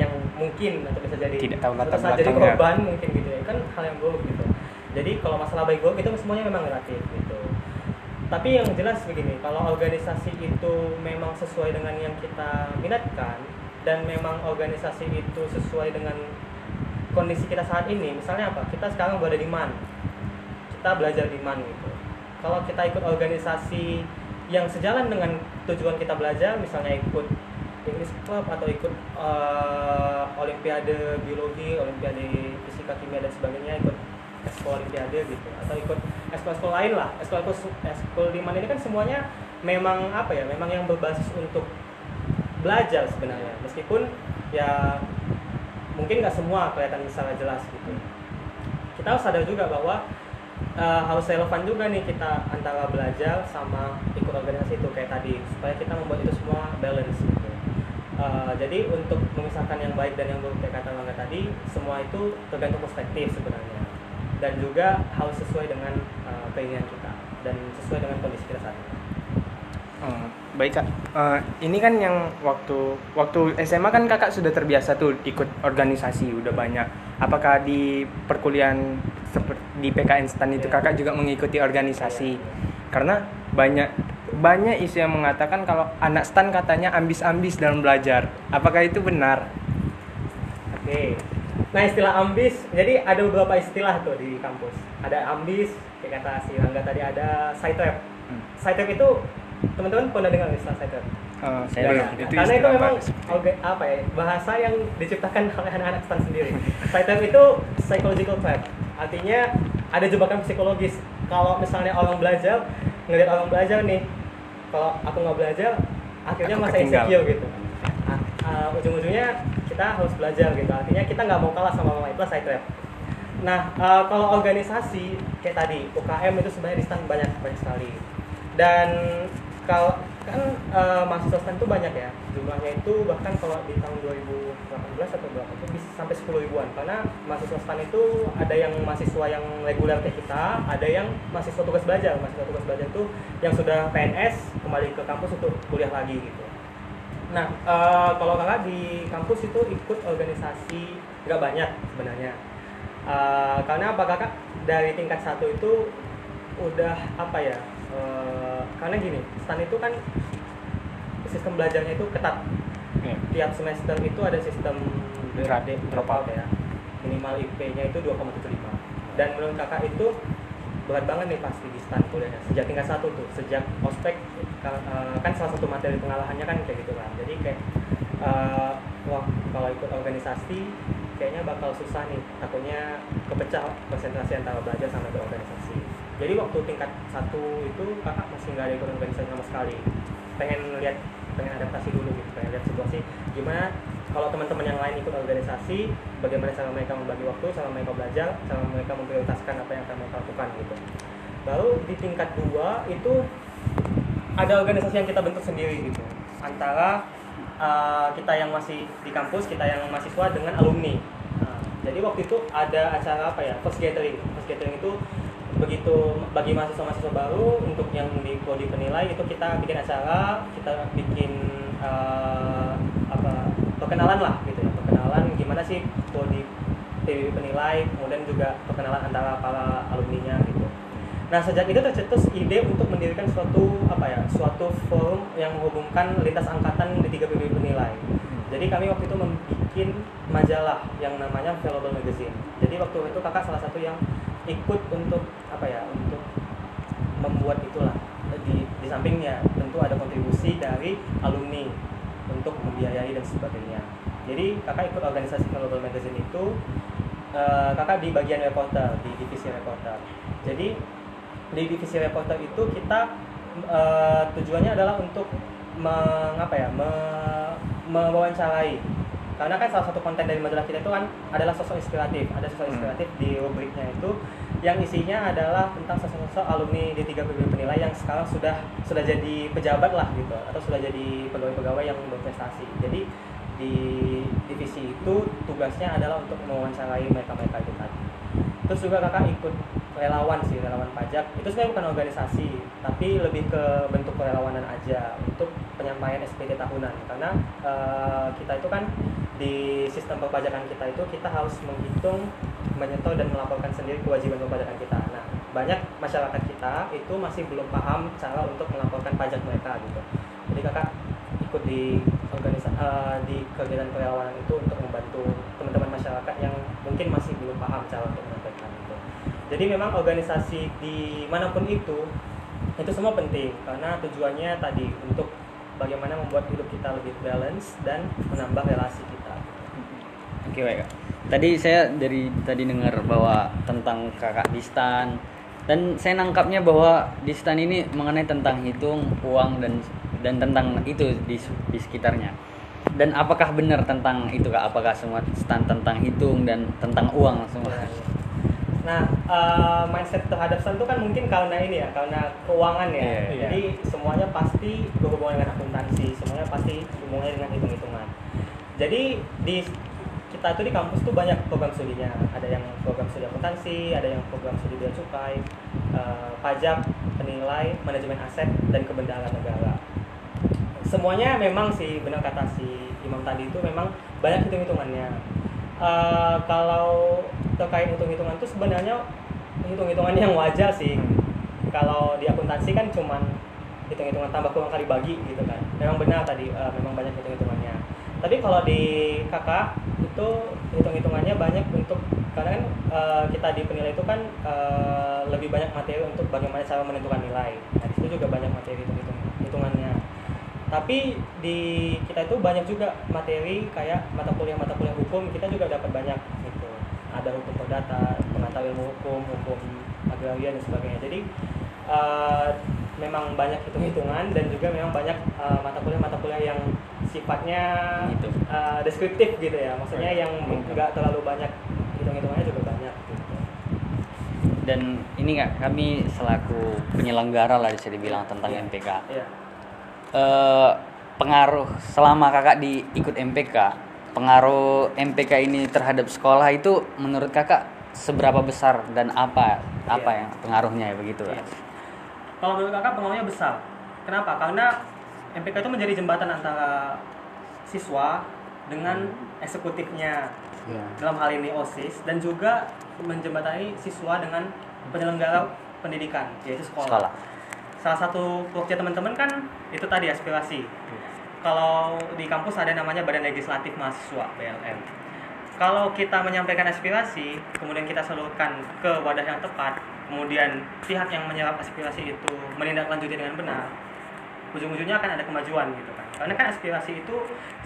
yang mungkin atau bisa jadi Tidak tahu latar saat jadi belakangnya. korban mungkin gitu ya. Kan hal yang buruk gitu. Jadi kalau masalah baik buruk itu semuanya memang relatif gitu. Tapi yang jelas begini kalau organisasi itu memang sesuai dengan yang kita minatkan dan memang organisasi itu sesuai dengan kondisi kita saat ini misalnya apa? Kita sekarang berada di MAN. Kita belajar di MAN gitu. Kalau kita ikut organisasi yang sejalan dengan tujuan kita belajar misalnya ikut English Club atau ikut eh, Olimpiade Biologi, Olimpiade Fisika Kimia dan sebagainya ikut ekskul Olimpiade gitu. Atau ikut ekskul-ekskul lain lah. Ekskul ekskul di mana ini kan semuanya memang apa ya memang yang berbasis untuk belajar sebenarnya. Meskipun ya mungkin nggak semua kelihatan secara jelas gitu. Kita harus sadar juga bahwa uh, harus relevan juga nih kita antara belajar sama ikut organisasi itu kayak tadi supaya kita membuat itu semua balance gitu. Uh, jadi untuk memisahkan yang baik dan yang buruk kata Bangga tadi semua itu tergantung perspektif sebenarnya dan juga harus sesuai dengan uh, keinginan kita dan sesuai dengan kondisi kita saat ini. Oh, baik kak. Eh, ini kan yang waktu waktu SMA kan kakak sudah terbiasa tuh ikut organisasi udah banyak. Apakah di perkuliahan seperti di PKN STAN itu Iya. kakak juga mengikuti organisasi? Karena banyak banyak isu yang mengatakan kalau anak STAN katanya ambis-ambis dalam belajar. Apakah itu benar? Oke. Nah istilah ambis, jadi ada beberapa istilah tuh di kampus. Ada ambis, kayak kata si Rangga tadi ada side trap. Hmm. Side trap itu teman-teman pernah dengar istilah side trap? Eh, Saya dengar. Itu Karena itu memang apa? oke, apa ya bahasa yang diciptakan oleh anak-anak stan sendiri. Side trap itu psychological trap. Artinya ada jebakan psikologis. Kalau misalnya orang belajar ngelihat orang belajar nih, kalau aku nggak belajar, akhirnya Aku masa insecure gitu. Ah, ujung-ujungnya kita harus belajar gitu. Artinya kita nggak mau kalah sama orang itu side trap. Nah, eh, kalau organisasi kayak tadi UKM itu sebenarnya di stan banyak banyak sekali. Dan kalau kan eh, mahasiswa stan itu banyak ya. Jumlahnya itu bahkan kalau di tahun 2018 atau berapa itu bisa sampai 10 ribuan. Karena mahasiswa stan itu ada yang mahasiswa yang reguler kayak kita ada yang mahasiswa tugas belajar. Mahasiswa tugas belajar itu yang sudah PNS kembali ke kampus untuk kuliah lagi gitu. Nah eh, kalau kakak di kampus itu ikut organisasi nggak banyak sebenarnya. Eh, karena apa kakak? Dari tingkat satu itu udah apa ya eh, karena gini stan itu kan sistem belajarnya itu ketat. Iya. tiap semester itu ada sistem DRD, drop out. ya. Minimal IP-nya itu 2,75 dan menurut kakak itu berat banget nih pasti di stan kuliahnya sejak tingkat satu tuh sejak ospek eh, kan salah satu materi pengalahannya kan kayak gitu kan. Jadi kayak eh, wah kalau ikut organisasi kayaknya bakal susah nih. Takutnya kepecah konsentrasi antara belajar sama ikut organisasi jadi waktu tingkat satu itu kakak masih nggak ada ikut organisasi sama sekali. Pengen lihat pengen adaptasi dulu gitu pengen lihat situasi gimana kalau teman-teman yang lain ikut organisasi bagaimana cara mereka membagi waktu cara mereka belajar cara mereka memprioritaskan apa yang akan mereka lakukan gitu. Lalu di tingkat dua itu ada organisasi yang kita bentuk sendiri gitu. Antara uh, kita yang masih di kampus kita yang mahasiswa dengan alumni. Nah, jadi waktu itu ada acara apa ya? First gathering. First gathering itu begitu bagi mahasiswa-mahasiswa baru untuk yang di prodi penilai itu kita bikin acara kita bikin eh, apa perkenalan lah gitu ya perkenalan gimana sih prodi PBB penilai kemudian juga perkenalan antara para alumninya gitu nah sejak itu tercetus ide untuk mendirikan suatu apa ya suatu forum yang menghubungkan lintas angkatan di tiga PBB penilai jadi kami waktu itu membuat majalah yang namanya Valuable Magazine. Jadi waktu itu kakak salah satu yang ikut untuk apa ya untuk membuat itulah di, di sampingnya tentu ada kontribusi dari alumni untuk membiayai dan sebagainya. Jadi kakak ikut organisasi Valuable Magazine itu eh, kakak di bagian reporter di divisi reporter. Jadi di divisi reporter itu kita eh, tujuannya adalah untuk mengapa ya me- mewawancarai karena kan salah satu konten dari majalah kita itu kan adalah sosok inspiratif. Ada sosok Hmm. inspiratif di rubriknya itu yang isinya adalah tentang sosok-sosok alumni di tiga PBB penilai yang sekarang sudah sudah jadi pejabat lah gitu atau sudah jadi pegawai-pegawai yang berprestasi. Jadi di divisi itu tugasnya adalah untuk mewawancarai mereka-mereka itu tadi terus juga kakak ikut relawan sih relawan pajak. Itu sebenarnya bukan organisasi tapi lebih ke bentuk kerelawanan aja untuk penyampaian SPT tahunan. Karena eh, kita itu kan di sistem perpajakan kita itu kita harus menghitung menyentuh dan melaporkan sendiri kewajiban perpajakan kita. Nah banyak masyarakat kita itu masih belum paham cara untuk melaporkan pajak mereka gitu. Jadi kakak ikut di organisasi di kegiatan kerelawanan itu untuk membantu teman-teman masyarakat yang mungkin masih belum paham cara untuk menyampaikan itu. Jadi memang organisasi di mana pun itu itu semua penting karena tujuannya tadi untuk bagaimana membuat hidup kita lebih balance dan menambah relasi kita. Oke baik Kak. Tadi saya dari tadi dengar bahwa tentang kakak Distan dan saya nangkapnya bahwa Distan ini mengenai tentang hitung uang dan dan tentang itu di, di sekitarnya. Dan apakah benar tentang itu kak? Apakah semua stand tentang hitung dan tentang uang semua? Nah, eh, mindset terhadap stan itu kan mungkin karena ini ya, karena keuangan ya. Iya, iya. Jadi semuanya pasti berhubungan dengan akuntansi, semuanya pasti hubungannya dengan hitung-hitungan. Jadi di kita itu di kampus tuh banyak program studinya. Ada yang program studi akuntansi, ada yang program studi bea cukai, eh, pajak, penilai, manajemen aset, dan kebendaharaan negara. Semuanya memang sih benar kata si Imam tadi itu memang banyak hitung-hitungannya. Eh, kalau terkait hitung-hitungan itu sebenarnya hitung-hitungan yang wajar sih. Kalau di akuntansi kan cuman hitung-hitungan tambah kurang kali bagi gitu kan. Memang benar tadi eh, memang banyak hitung-hitungannya. Tapi kalau di kakak itu hitung-hitungannya banyak untuk karena kan eh, kita di penilai itu kan eh, lebih banyak materi untuk bagaimana cara menentukan nilai. Nah, di situ juga banyak materi hitung-hitung hitungannya tapi di kita itu banyak juga materi kayak mata kuliah mata kuliah hukum kita juga dapat banyak gitu ada hukum perdata pengantar ilmu hukum hukum agraria dan sebagainya jadi eh, memang banyak hitung hitungan dan juga memang banyak eh, mata kuliah mata kuliah yang sifatnya Gitu. eh, deskriptif gitu ya maksudnya yang enggak terlalu banyak hitung hitungannya juga banyak gitu. Dan ini kak kami selaku penyelenggara lah bisa dibilang tentang Iya. MPK. Iya. Eh, pengaruh selama kakak di ikut MPK pengaruh MPK ini terhadap sekolah itu menurut kakak seberapa besar dan apa apa Iya. yang pengaruhnya ya begitu. Kak? Kalau menurut kakak pengaruhnya besar. Kenapa? Karena MPK itu menjadi jembatan antara siswa dengan eksekutifnya Iya. dalam hal ini OSIS dan juga menjembatani siswa dengan penyelenggara pendidikan yaitu sekolah. sekolah Salah satu kerja teman-teman kan itu tadi aspirasi. Kalau di kampus ada namanya Badan Legislatif Mahasiswa BLM. Kalau kita menyampaikan aspirasi, kemudian kita salurkan ke wadah yang tepat, kemudian pihak yang menyerap aspirasi itu menindaklanjuti dengan benar, ujung-ujungnya akan ada kemajuan gitu kan. Karena kan aspirasi itu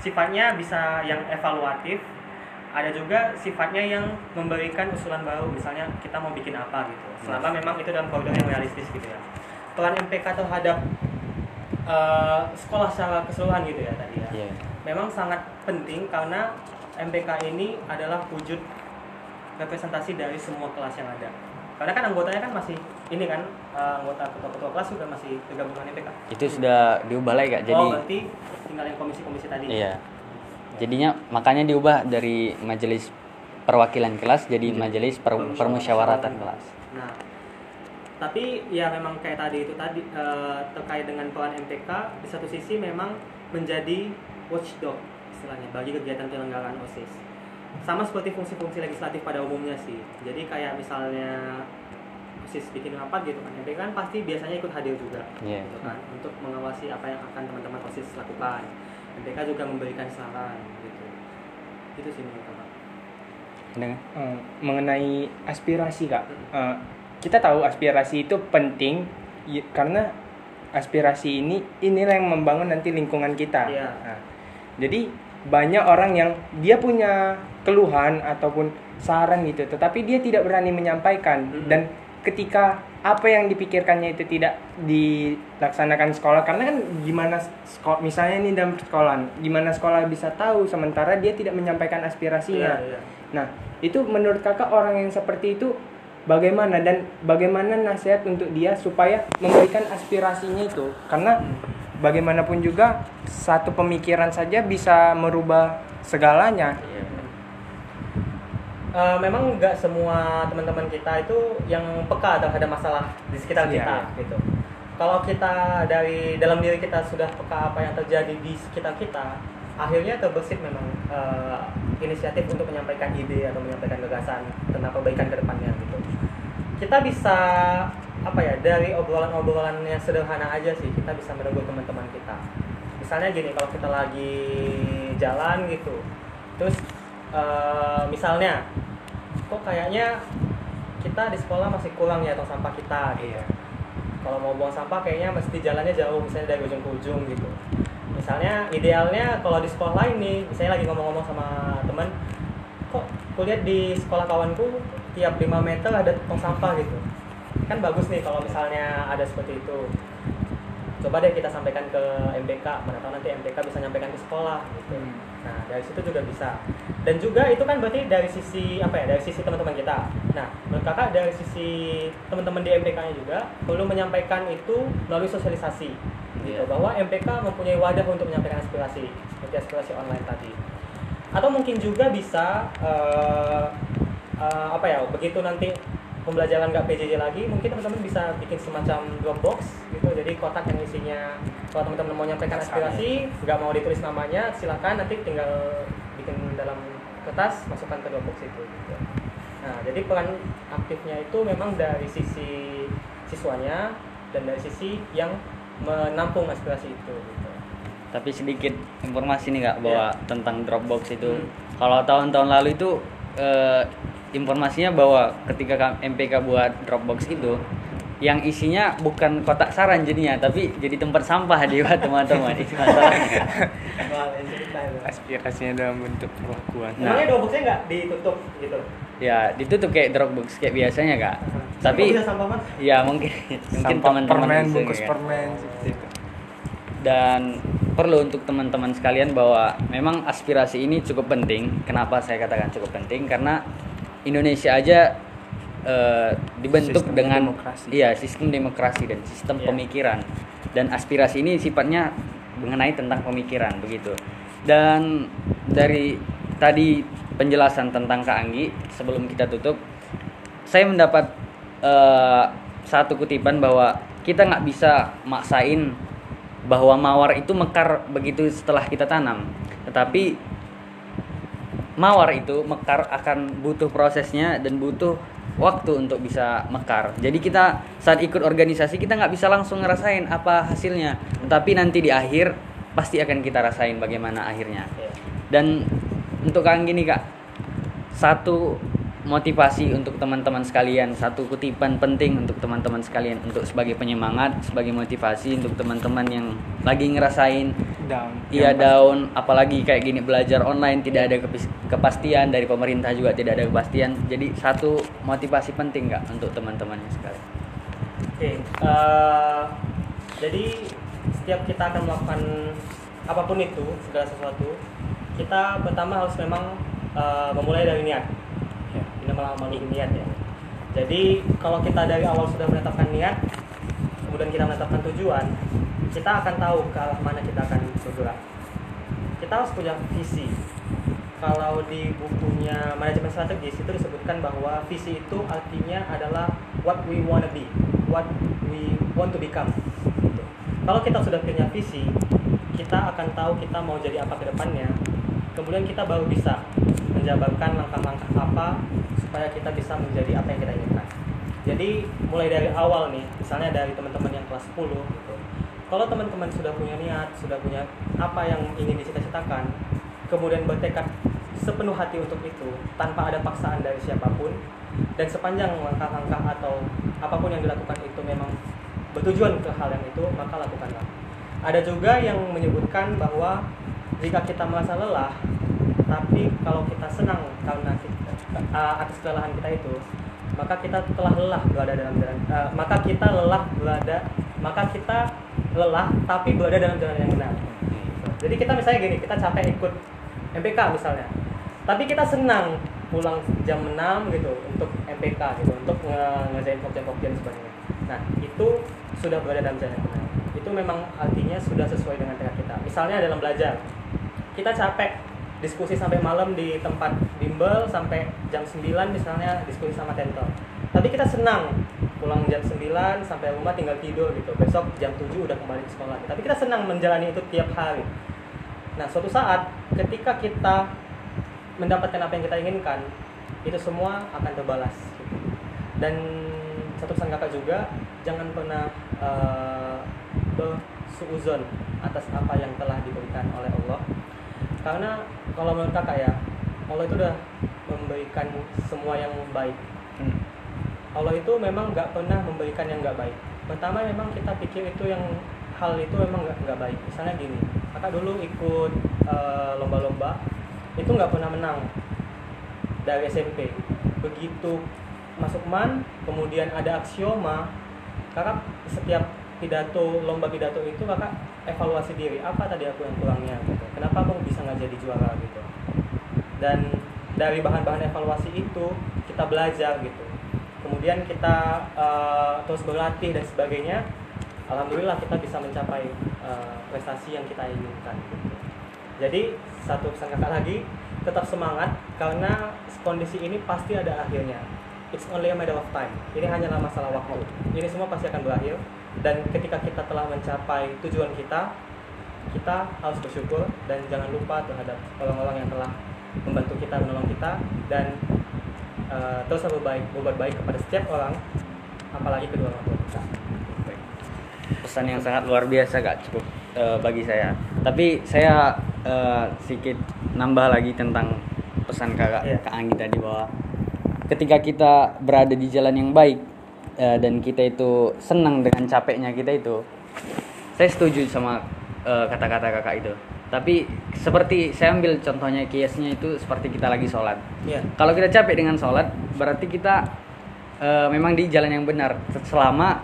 sifatnya bisa yang evaluatif, ada juga sifatnya yang memberikan usulan baru, misalnya kita mau bikin apa gitu. Selama memang itu dalam koridor yang realistis gitu ya. Peran MPK terhadap eh, sekolah secara keseluruhan gitu ya tadi ya Iya. memang sangat penting karena MPK ini adalah wujud representasi dari semua kelas yang ada. Karena kan anggotanya kan masih ini kan eh, anggota ketua-ketua kelas juga masih tergabungan MPK. itu sudah diubah lagi kak jadi oh berarti tinggal yang komisi-komisi tadi. iya jadinya makanya diubah dari majelis perwakilan kelas jadi majelis per- permusyawaratan kelas Nah, tapi ya memang kayak tadi itu tadi eh, terkait dengan peran MTK di satu sisi memang menjadi watchdog istilahnya bagi kegiatan penyelenggaraan OSIS. Sama seperti fungsi-fungsi legislatif pada umumnya sih. Jadi kayak misalnya OSIS bikin rapat gitu kan, MTK kan pasti biasanya ikut hadir juga Iya. gitu kan untuk mengawasi apa yang akan teman-teman OSIS lakukan. MTK juga memberikan saran gitu. Itu sih menurut Kakak. Dengan Eh, mengenai aspirasi kak Eh, kita tahu aspirasi itu penting karena aspirasi ini inilah yang membangun nanti lingkungan kita Iya. Nah, jadi banyak orang yang dia punya keluhan ataupun saran gitu tetapi dia tidak berani menyampaikan Mm-mm. dan ketika apa yang dipikirkannya itu tidak dilaksanakan sekolah karena kan gimana sekolah misalnya ini dalam sekolahan gimana sekolah bisa tahu sementara dia tidak menyampaikan aspirasinya Iya, iya. Nah, itu menurut kakak orang yang seperti itu bagaimana dan bagaimana nasihat untuk dia supaya memberikan aspirasinya itu? Karena bagaimanapun juga satu pemikiran saja bisa merubah segalanya. Eh, memang nggak semua teman-teman kita itu yang peka terhadap masalah di sekitar Iya, kita iya. gitu. Kalau kita dari dalam diri kita sudah peka apa yang terjadi di sekitar kita, akhirnya terbesit memang eh, inisiatif untuk menyampaikan ide atau menyampaikan gagasan tentang perbaikan ke depannya gitu. Kita bisa apa ya dari obrolan-obrolan yang sederhana aja sih kita bisa menegur teman-teman kita. Misalnya gini kalau kita lagi jalan gitu, terus eh, misalnya kok kayaknya kita di sekolah masih kurang ya tong sampah kita gitu. Kalau mau buang sampah kayaknya mesti jalannya jauh misalnya dari ujung ke ujung gitu. Misalnya idealnya kalau di sekolah lain nih, misalnya lagi ngomong-ngomong sama teman, kok kulihat di sekolah kawanku tiap 5 meter ada tong sampah gitu. Kan bagus nih kalau misalnya ada seperti itu. Coba deh kita sampaikan ke MBK, mana tahu nanti MBK bisa nyampaikan ke sekolah gitu. Nah, dari situ juga bisa. Dan juga itu kan berarti dari sisi apa ya? Dari sisi teman-teman kita. Nah, menurut Kakak dari sisi teman-teman di MPK-nya juga perlu menyampaikan itu melalui sosialisasi. Gitu, Iya. bahwa MPK mempunyai wadah untuk menyampaikan aspirasi, seperti aspirasi online tadi. Atau mungkin juga bisa eh, eh, apa ya? Begitu nanti pembelajaran nggak PJJ lagi, mungkin teman-teman bisa bikin semacam Dropbox gitu. Jadi kotak yang isinya kalau teman-teman mau menyampaikan aspirasi, nggak mau ditulis namanya, silakan nanti tinggal bikin dalam kertas, masukkan ke Dropbox itu. Gitu. Nah, jadi peran aktifnya itu memang dari sisi siswanya dan dari sisi yang menampung aspirasi itu. Gitu. Tapi sedikit informasi nih kak bahwa tentang Dropbox itu. Hmm. Kalau tahun-tahun lalu itu eh, informasinya bahwa ketika MPK buat Dropbox itu yang isinya bukan kotak saran jadinya tapi jadi tempat sampah di buat teman-teman itu masalahnya. Itu. Aspirasinya dalam bentuk perlakuan. Nah. Emangnya Dropboxnya nggak ditutup gitu? ya ditutup kayak Dropbox kayak biasanya kak. Tapi Tapi bisa sampah mas? ya mungkin mungkin Sampah teman-teman permen, bungkus kayak- permen seperti itu. dan perlu untuk teman-teman sekalian bahwa memang aspirasi ini cukup penting. Kenapa saya katakan cukup penting? Karena Indonesia aja eh, dibentuk Sistem dengan demokrasi. iya sistem demokrasi dan sistem Iya. pemikiran dan aspirasi ini sifatnya mengenai tentang pemikiran begitu. Dan dari tadi penjelasan tentang Kak Anggi sebelum kita tutup, saya mendapat eh, satu kutipan bahwa kita nggak bisa maksain bahwa mawar itu mekar begitu setelah kita tanam, tetapi mawar itu mekar akan butuh prosesnya dan butuh waktu untuk bisa mekar. Jadi kita saat ikut organisasi kita nggak bisa langsung ngerasain apa hasilnya, tetapi nanti di akhir pasti akan kita rasain bagaimana akhirnya. Iya. Dan untuk kang gini kak, satu motivasi untuk teman-teman sekalian, satu kutipan penting untuk teman-teman sekalian untuk sebagai penyemangat, sebagai motivasi untuk teman-teman yang lagi ngerasain Down. Iya daun, apalagi kayak gini belajar online tidak ada kepastian dari pemerintah juga tidak ada kepastian. Jadi satu motivasi penting nggak untuk teman-temannya sekali. Oke, eh, jadi setiap kita akan melakukan apa pun itu segala sesuatu, kita pertama harus memang eh, memulai dari niat. Ya. Amalin niat ya. Jadi kalau kita dari awal sudah menetapkan niat, kemudian kita menetapkan tujuan, kita akan tahu ke arah mana kita akan bergerak. Kita harus punya visi. Kalau di bukunya manajemen strategis itu disebutkan bahwa visi itu artinya adalah what we wanna be, what we want to become gitu. kalau kita sudah punya visi kita akan tahu kita mau jadi apa ke depannya kemudian kita baru bisa menjabarkan langkah-langkah apa supaya kita bisa menjadi apa yang kita inginkan. Jadi mulai dari awal nih misalnya dari teman-teman yang kelas 10 gitu. Kalau teman-teman sudah punya niat sudah punya apa yang ingin dicita-citakan kemudian bertekad sepenuh hati untuk itu tanpa ada paksaan dari siapa pun dan sepanjang langkah-langkah atau apa pun yang dilakukan itu memang bertujuan ke hal yang itu maka lakukanlah. Ada juga yang menyebutkan bahwa jika kita merasa lelah tapi kalau kita senang karena kita, uh, atas kelelahan kita itu maka kita telah lelah berada dalam jalan uh, maka kita lelah berada maka kita lelah tapi berada dalam jalan yang benar. Jadi kita misalnya gini kita capek ikut MPK misalnya tapi kita senang pulang jam 6 gitu untuk MPK gitu untuk nge ngerjain pokjen-pokjen sebagainya. Nah itu sudah berada dalam jalan yang benar. Itu memang artinya sudah sesuai dengan tekad kita. Misalnya dalam belajar kita capek diskusi sampai malam di tempat bimbel sampai jam 9 misalnya diskusi sama tentor tapi kita senang pulang jam 9 sampai rumah tinggal tidur gitu. Besok jam 7 udah kembali ke sekolah. Tapi kita senang menjalani itu tiap hari. Nah suatu saat ketika kita mendapatkan apa yang kita inginkan itu semua akan terbalas gitu. dan satu pesan kakak juga jangan pernah uh, bersuuzon atas apa yang telah diberikan oleh Allah karena kalau menurut kakak ya Allah itu udah memberikan semua yang baik. Hmm. Allah itu memang nggak pernah memberikan yang nggak baik. Pertama memang kita pikir itu yang hal itu memang nggak nggak baik. Misalnya gini kakak dulu ikut eh, lomba-lomba itu nggak pernah menang dari SMP begitu masuk man kemudian ada aksioma kakak setiap pidato lomba pidato itu kakak evaluasi diri apa tadi aku yang kurangnya gitu? Kenapa aku bisa nggak jadi juara gitu? Dan dari bahan-bahan evaluasi itu kita belajar gitu. Kemudian kita eh, terus berlatih dan sebagainya alhamdulillah kita bisa mencapai eh, prestasi yang kita inginkan gitu. jadi satu pesan kakak lagi tetap semangat karena kondisi ini pasti ada akhirnya. It's only a matter of time. Ini hanyalah masalah waktu. Ini semua pasti akan berakhir dan ketika kita telah mencapai tujuan kita kita harus bersyukur dan jangan lupa terhadap orang-orang yang telah membantu kita menolong kita. Dan eh, terus berbaik berbuat baik kepada setiap orang apalagi kedua orang tua kita. Pesan yang sangat luar biasa kak cukup eh, bagi saya. Tapi saya eh, sedikit nambah lagi tentang pesan kakak Iya. kak Anggi tadi bahwa ketika kita berada di jalan yang baik eh, dan kita itu senang dengan capeknya kita itu saya setuju sama eh, kata-kata kakak itu. Tapi seperti saya ambil contohnya kiasnya itu seperti kita lagi sholat. Iya. kalau kita capek dengan sholat berarti kita eh, memang di jalan yang benar. Selama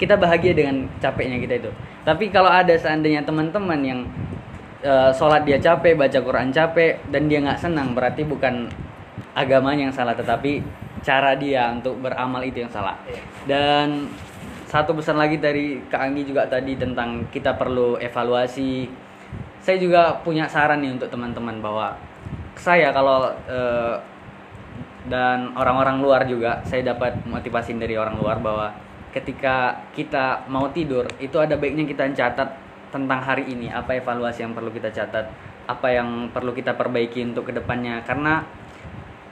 kita bahagia dengan capeknya kita itu. Tapi kalau ada seandainya teman-teman yang eh, sholat dia capek baca Quran capek dan dia nggak senang berarti bukan agamanya yang salah. Tetapi cara dia untuk beramal itu yang salah. Dan satu pesan lagi dari Kak Anggi juga tadi tentang kita perlu evaluasi. Saya juga punya saran nih untuk teman-teman bahwa saya kalau eh, dan orang-orang luar juga saya dapat motivasi dari orang luar bahwa ketika kita mau tidur itu ada baiknya kita catat tentang hari ini apa evaluasi yang perlu kita catat apa yang perlu kita perbaiki untuk ke depannya karena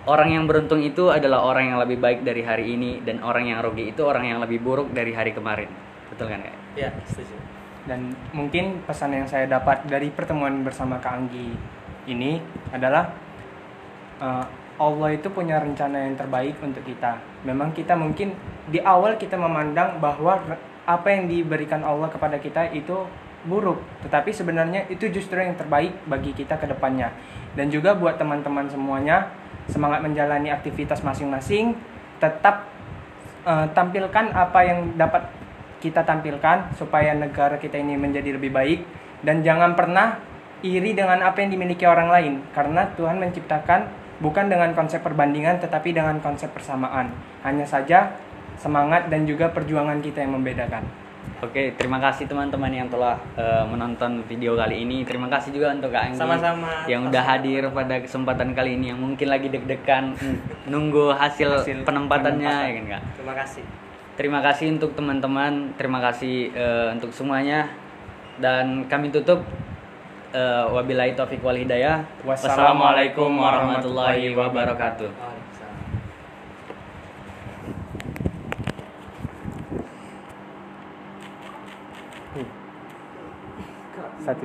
orang yang beruntung itu adalah orang yang lebih baik dari hari ini dan orang yang rugi itu orang yang lebih buruk dari hari kemarin betul kan kak? Iya, setuju. Dan mungkin pesan yang saya dapat dari pertemuan bersama Kak Anggi ini adalah eh, Allah itu punya rencana yang terbaik untuk kita. Memang kita mungkin di awal kita memandang bahwa apa yang diberikan Allah kepada kita itu buruk, tetapi sebenarnya itu justru yang terbaik bagi kita ke depannya. Dan juga buat teman-teman semuanya semangat menjalani aktivitas masing-masing, tetap eh, tampilkan apa yang dapat kita tampilkan supaya negara kita ini menjadi lebih baik dan jangan pernah iri dengan apa yang dimiliki orang lain karena Tuhan menciptakan bukan dengan konsep perbandingan tetapi dengan konsep persamaan. Hanya saja semangat dan juga perjuangan kita yang membedakan. Oke, terima kasih teman-teman yang telah eh, menonton video kali ini. Terima kasih juga untuk Kak Anggi Sama-sama. yang udah hadir pada kesempatan kali ini yang mungkin lagi deg-degan nunggu hasil, Hasil penempatannya penempatan. ya kan Kak. Terima kasih. Terima kasih untuk teman-teman, terima kasih eh, untuk semuanya dan kami tutup eh, wabillahi taufiq wal hidayah. Wassalamualaikum warahmatullahi wabarakatuh.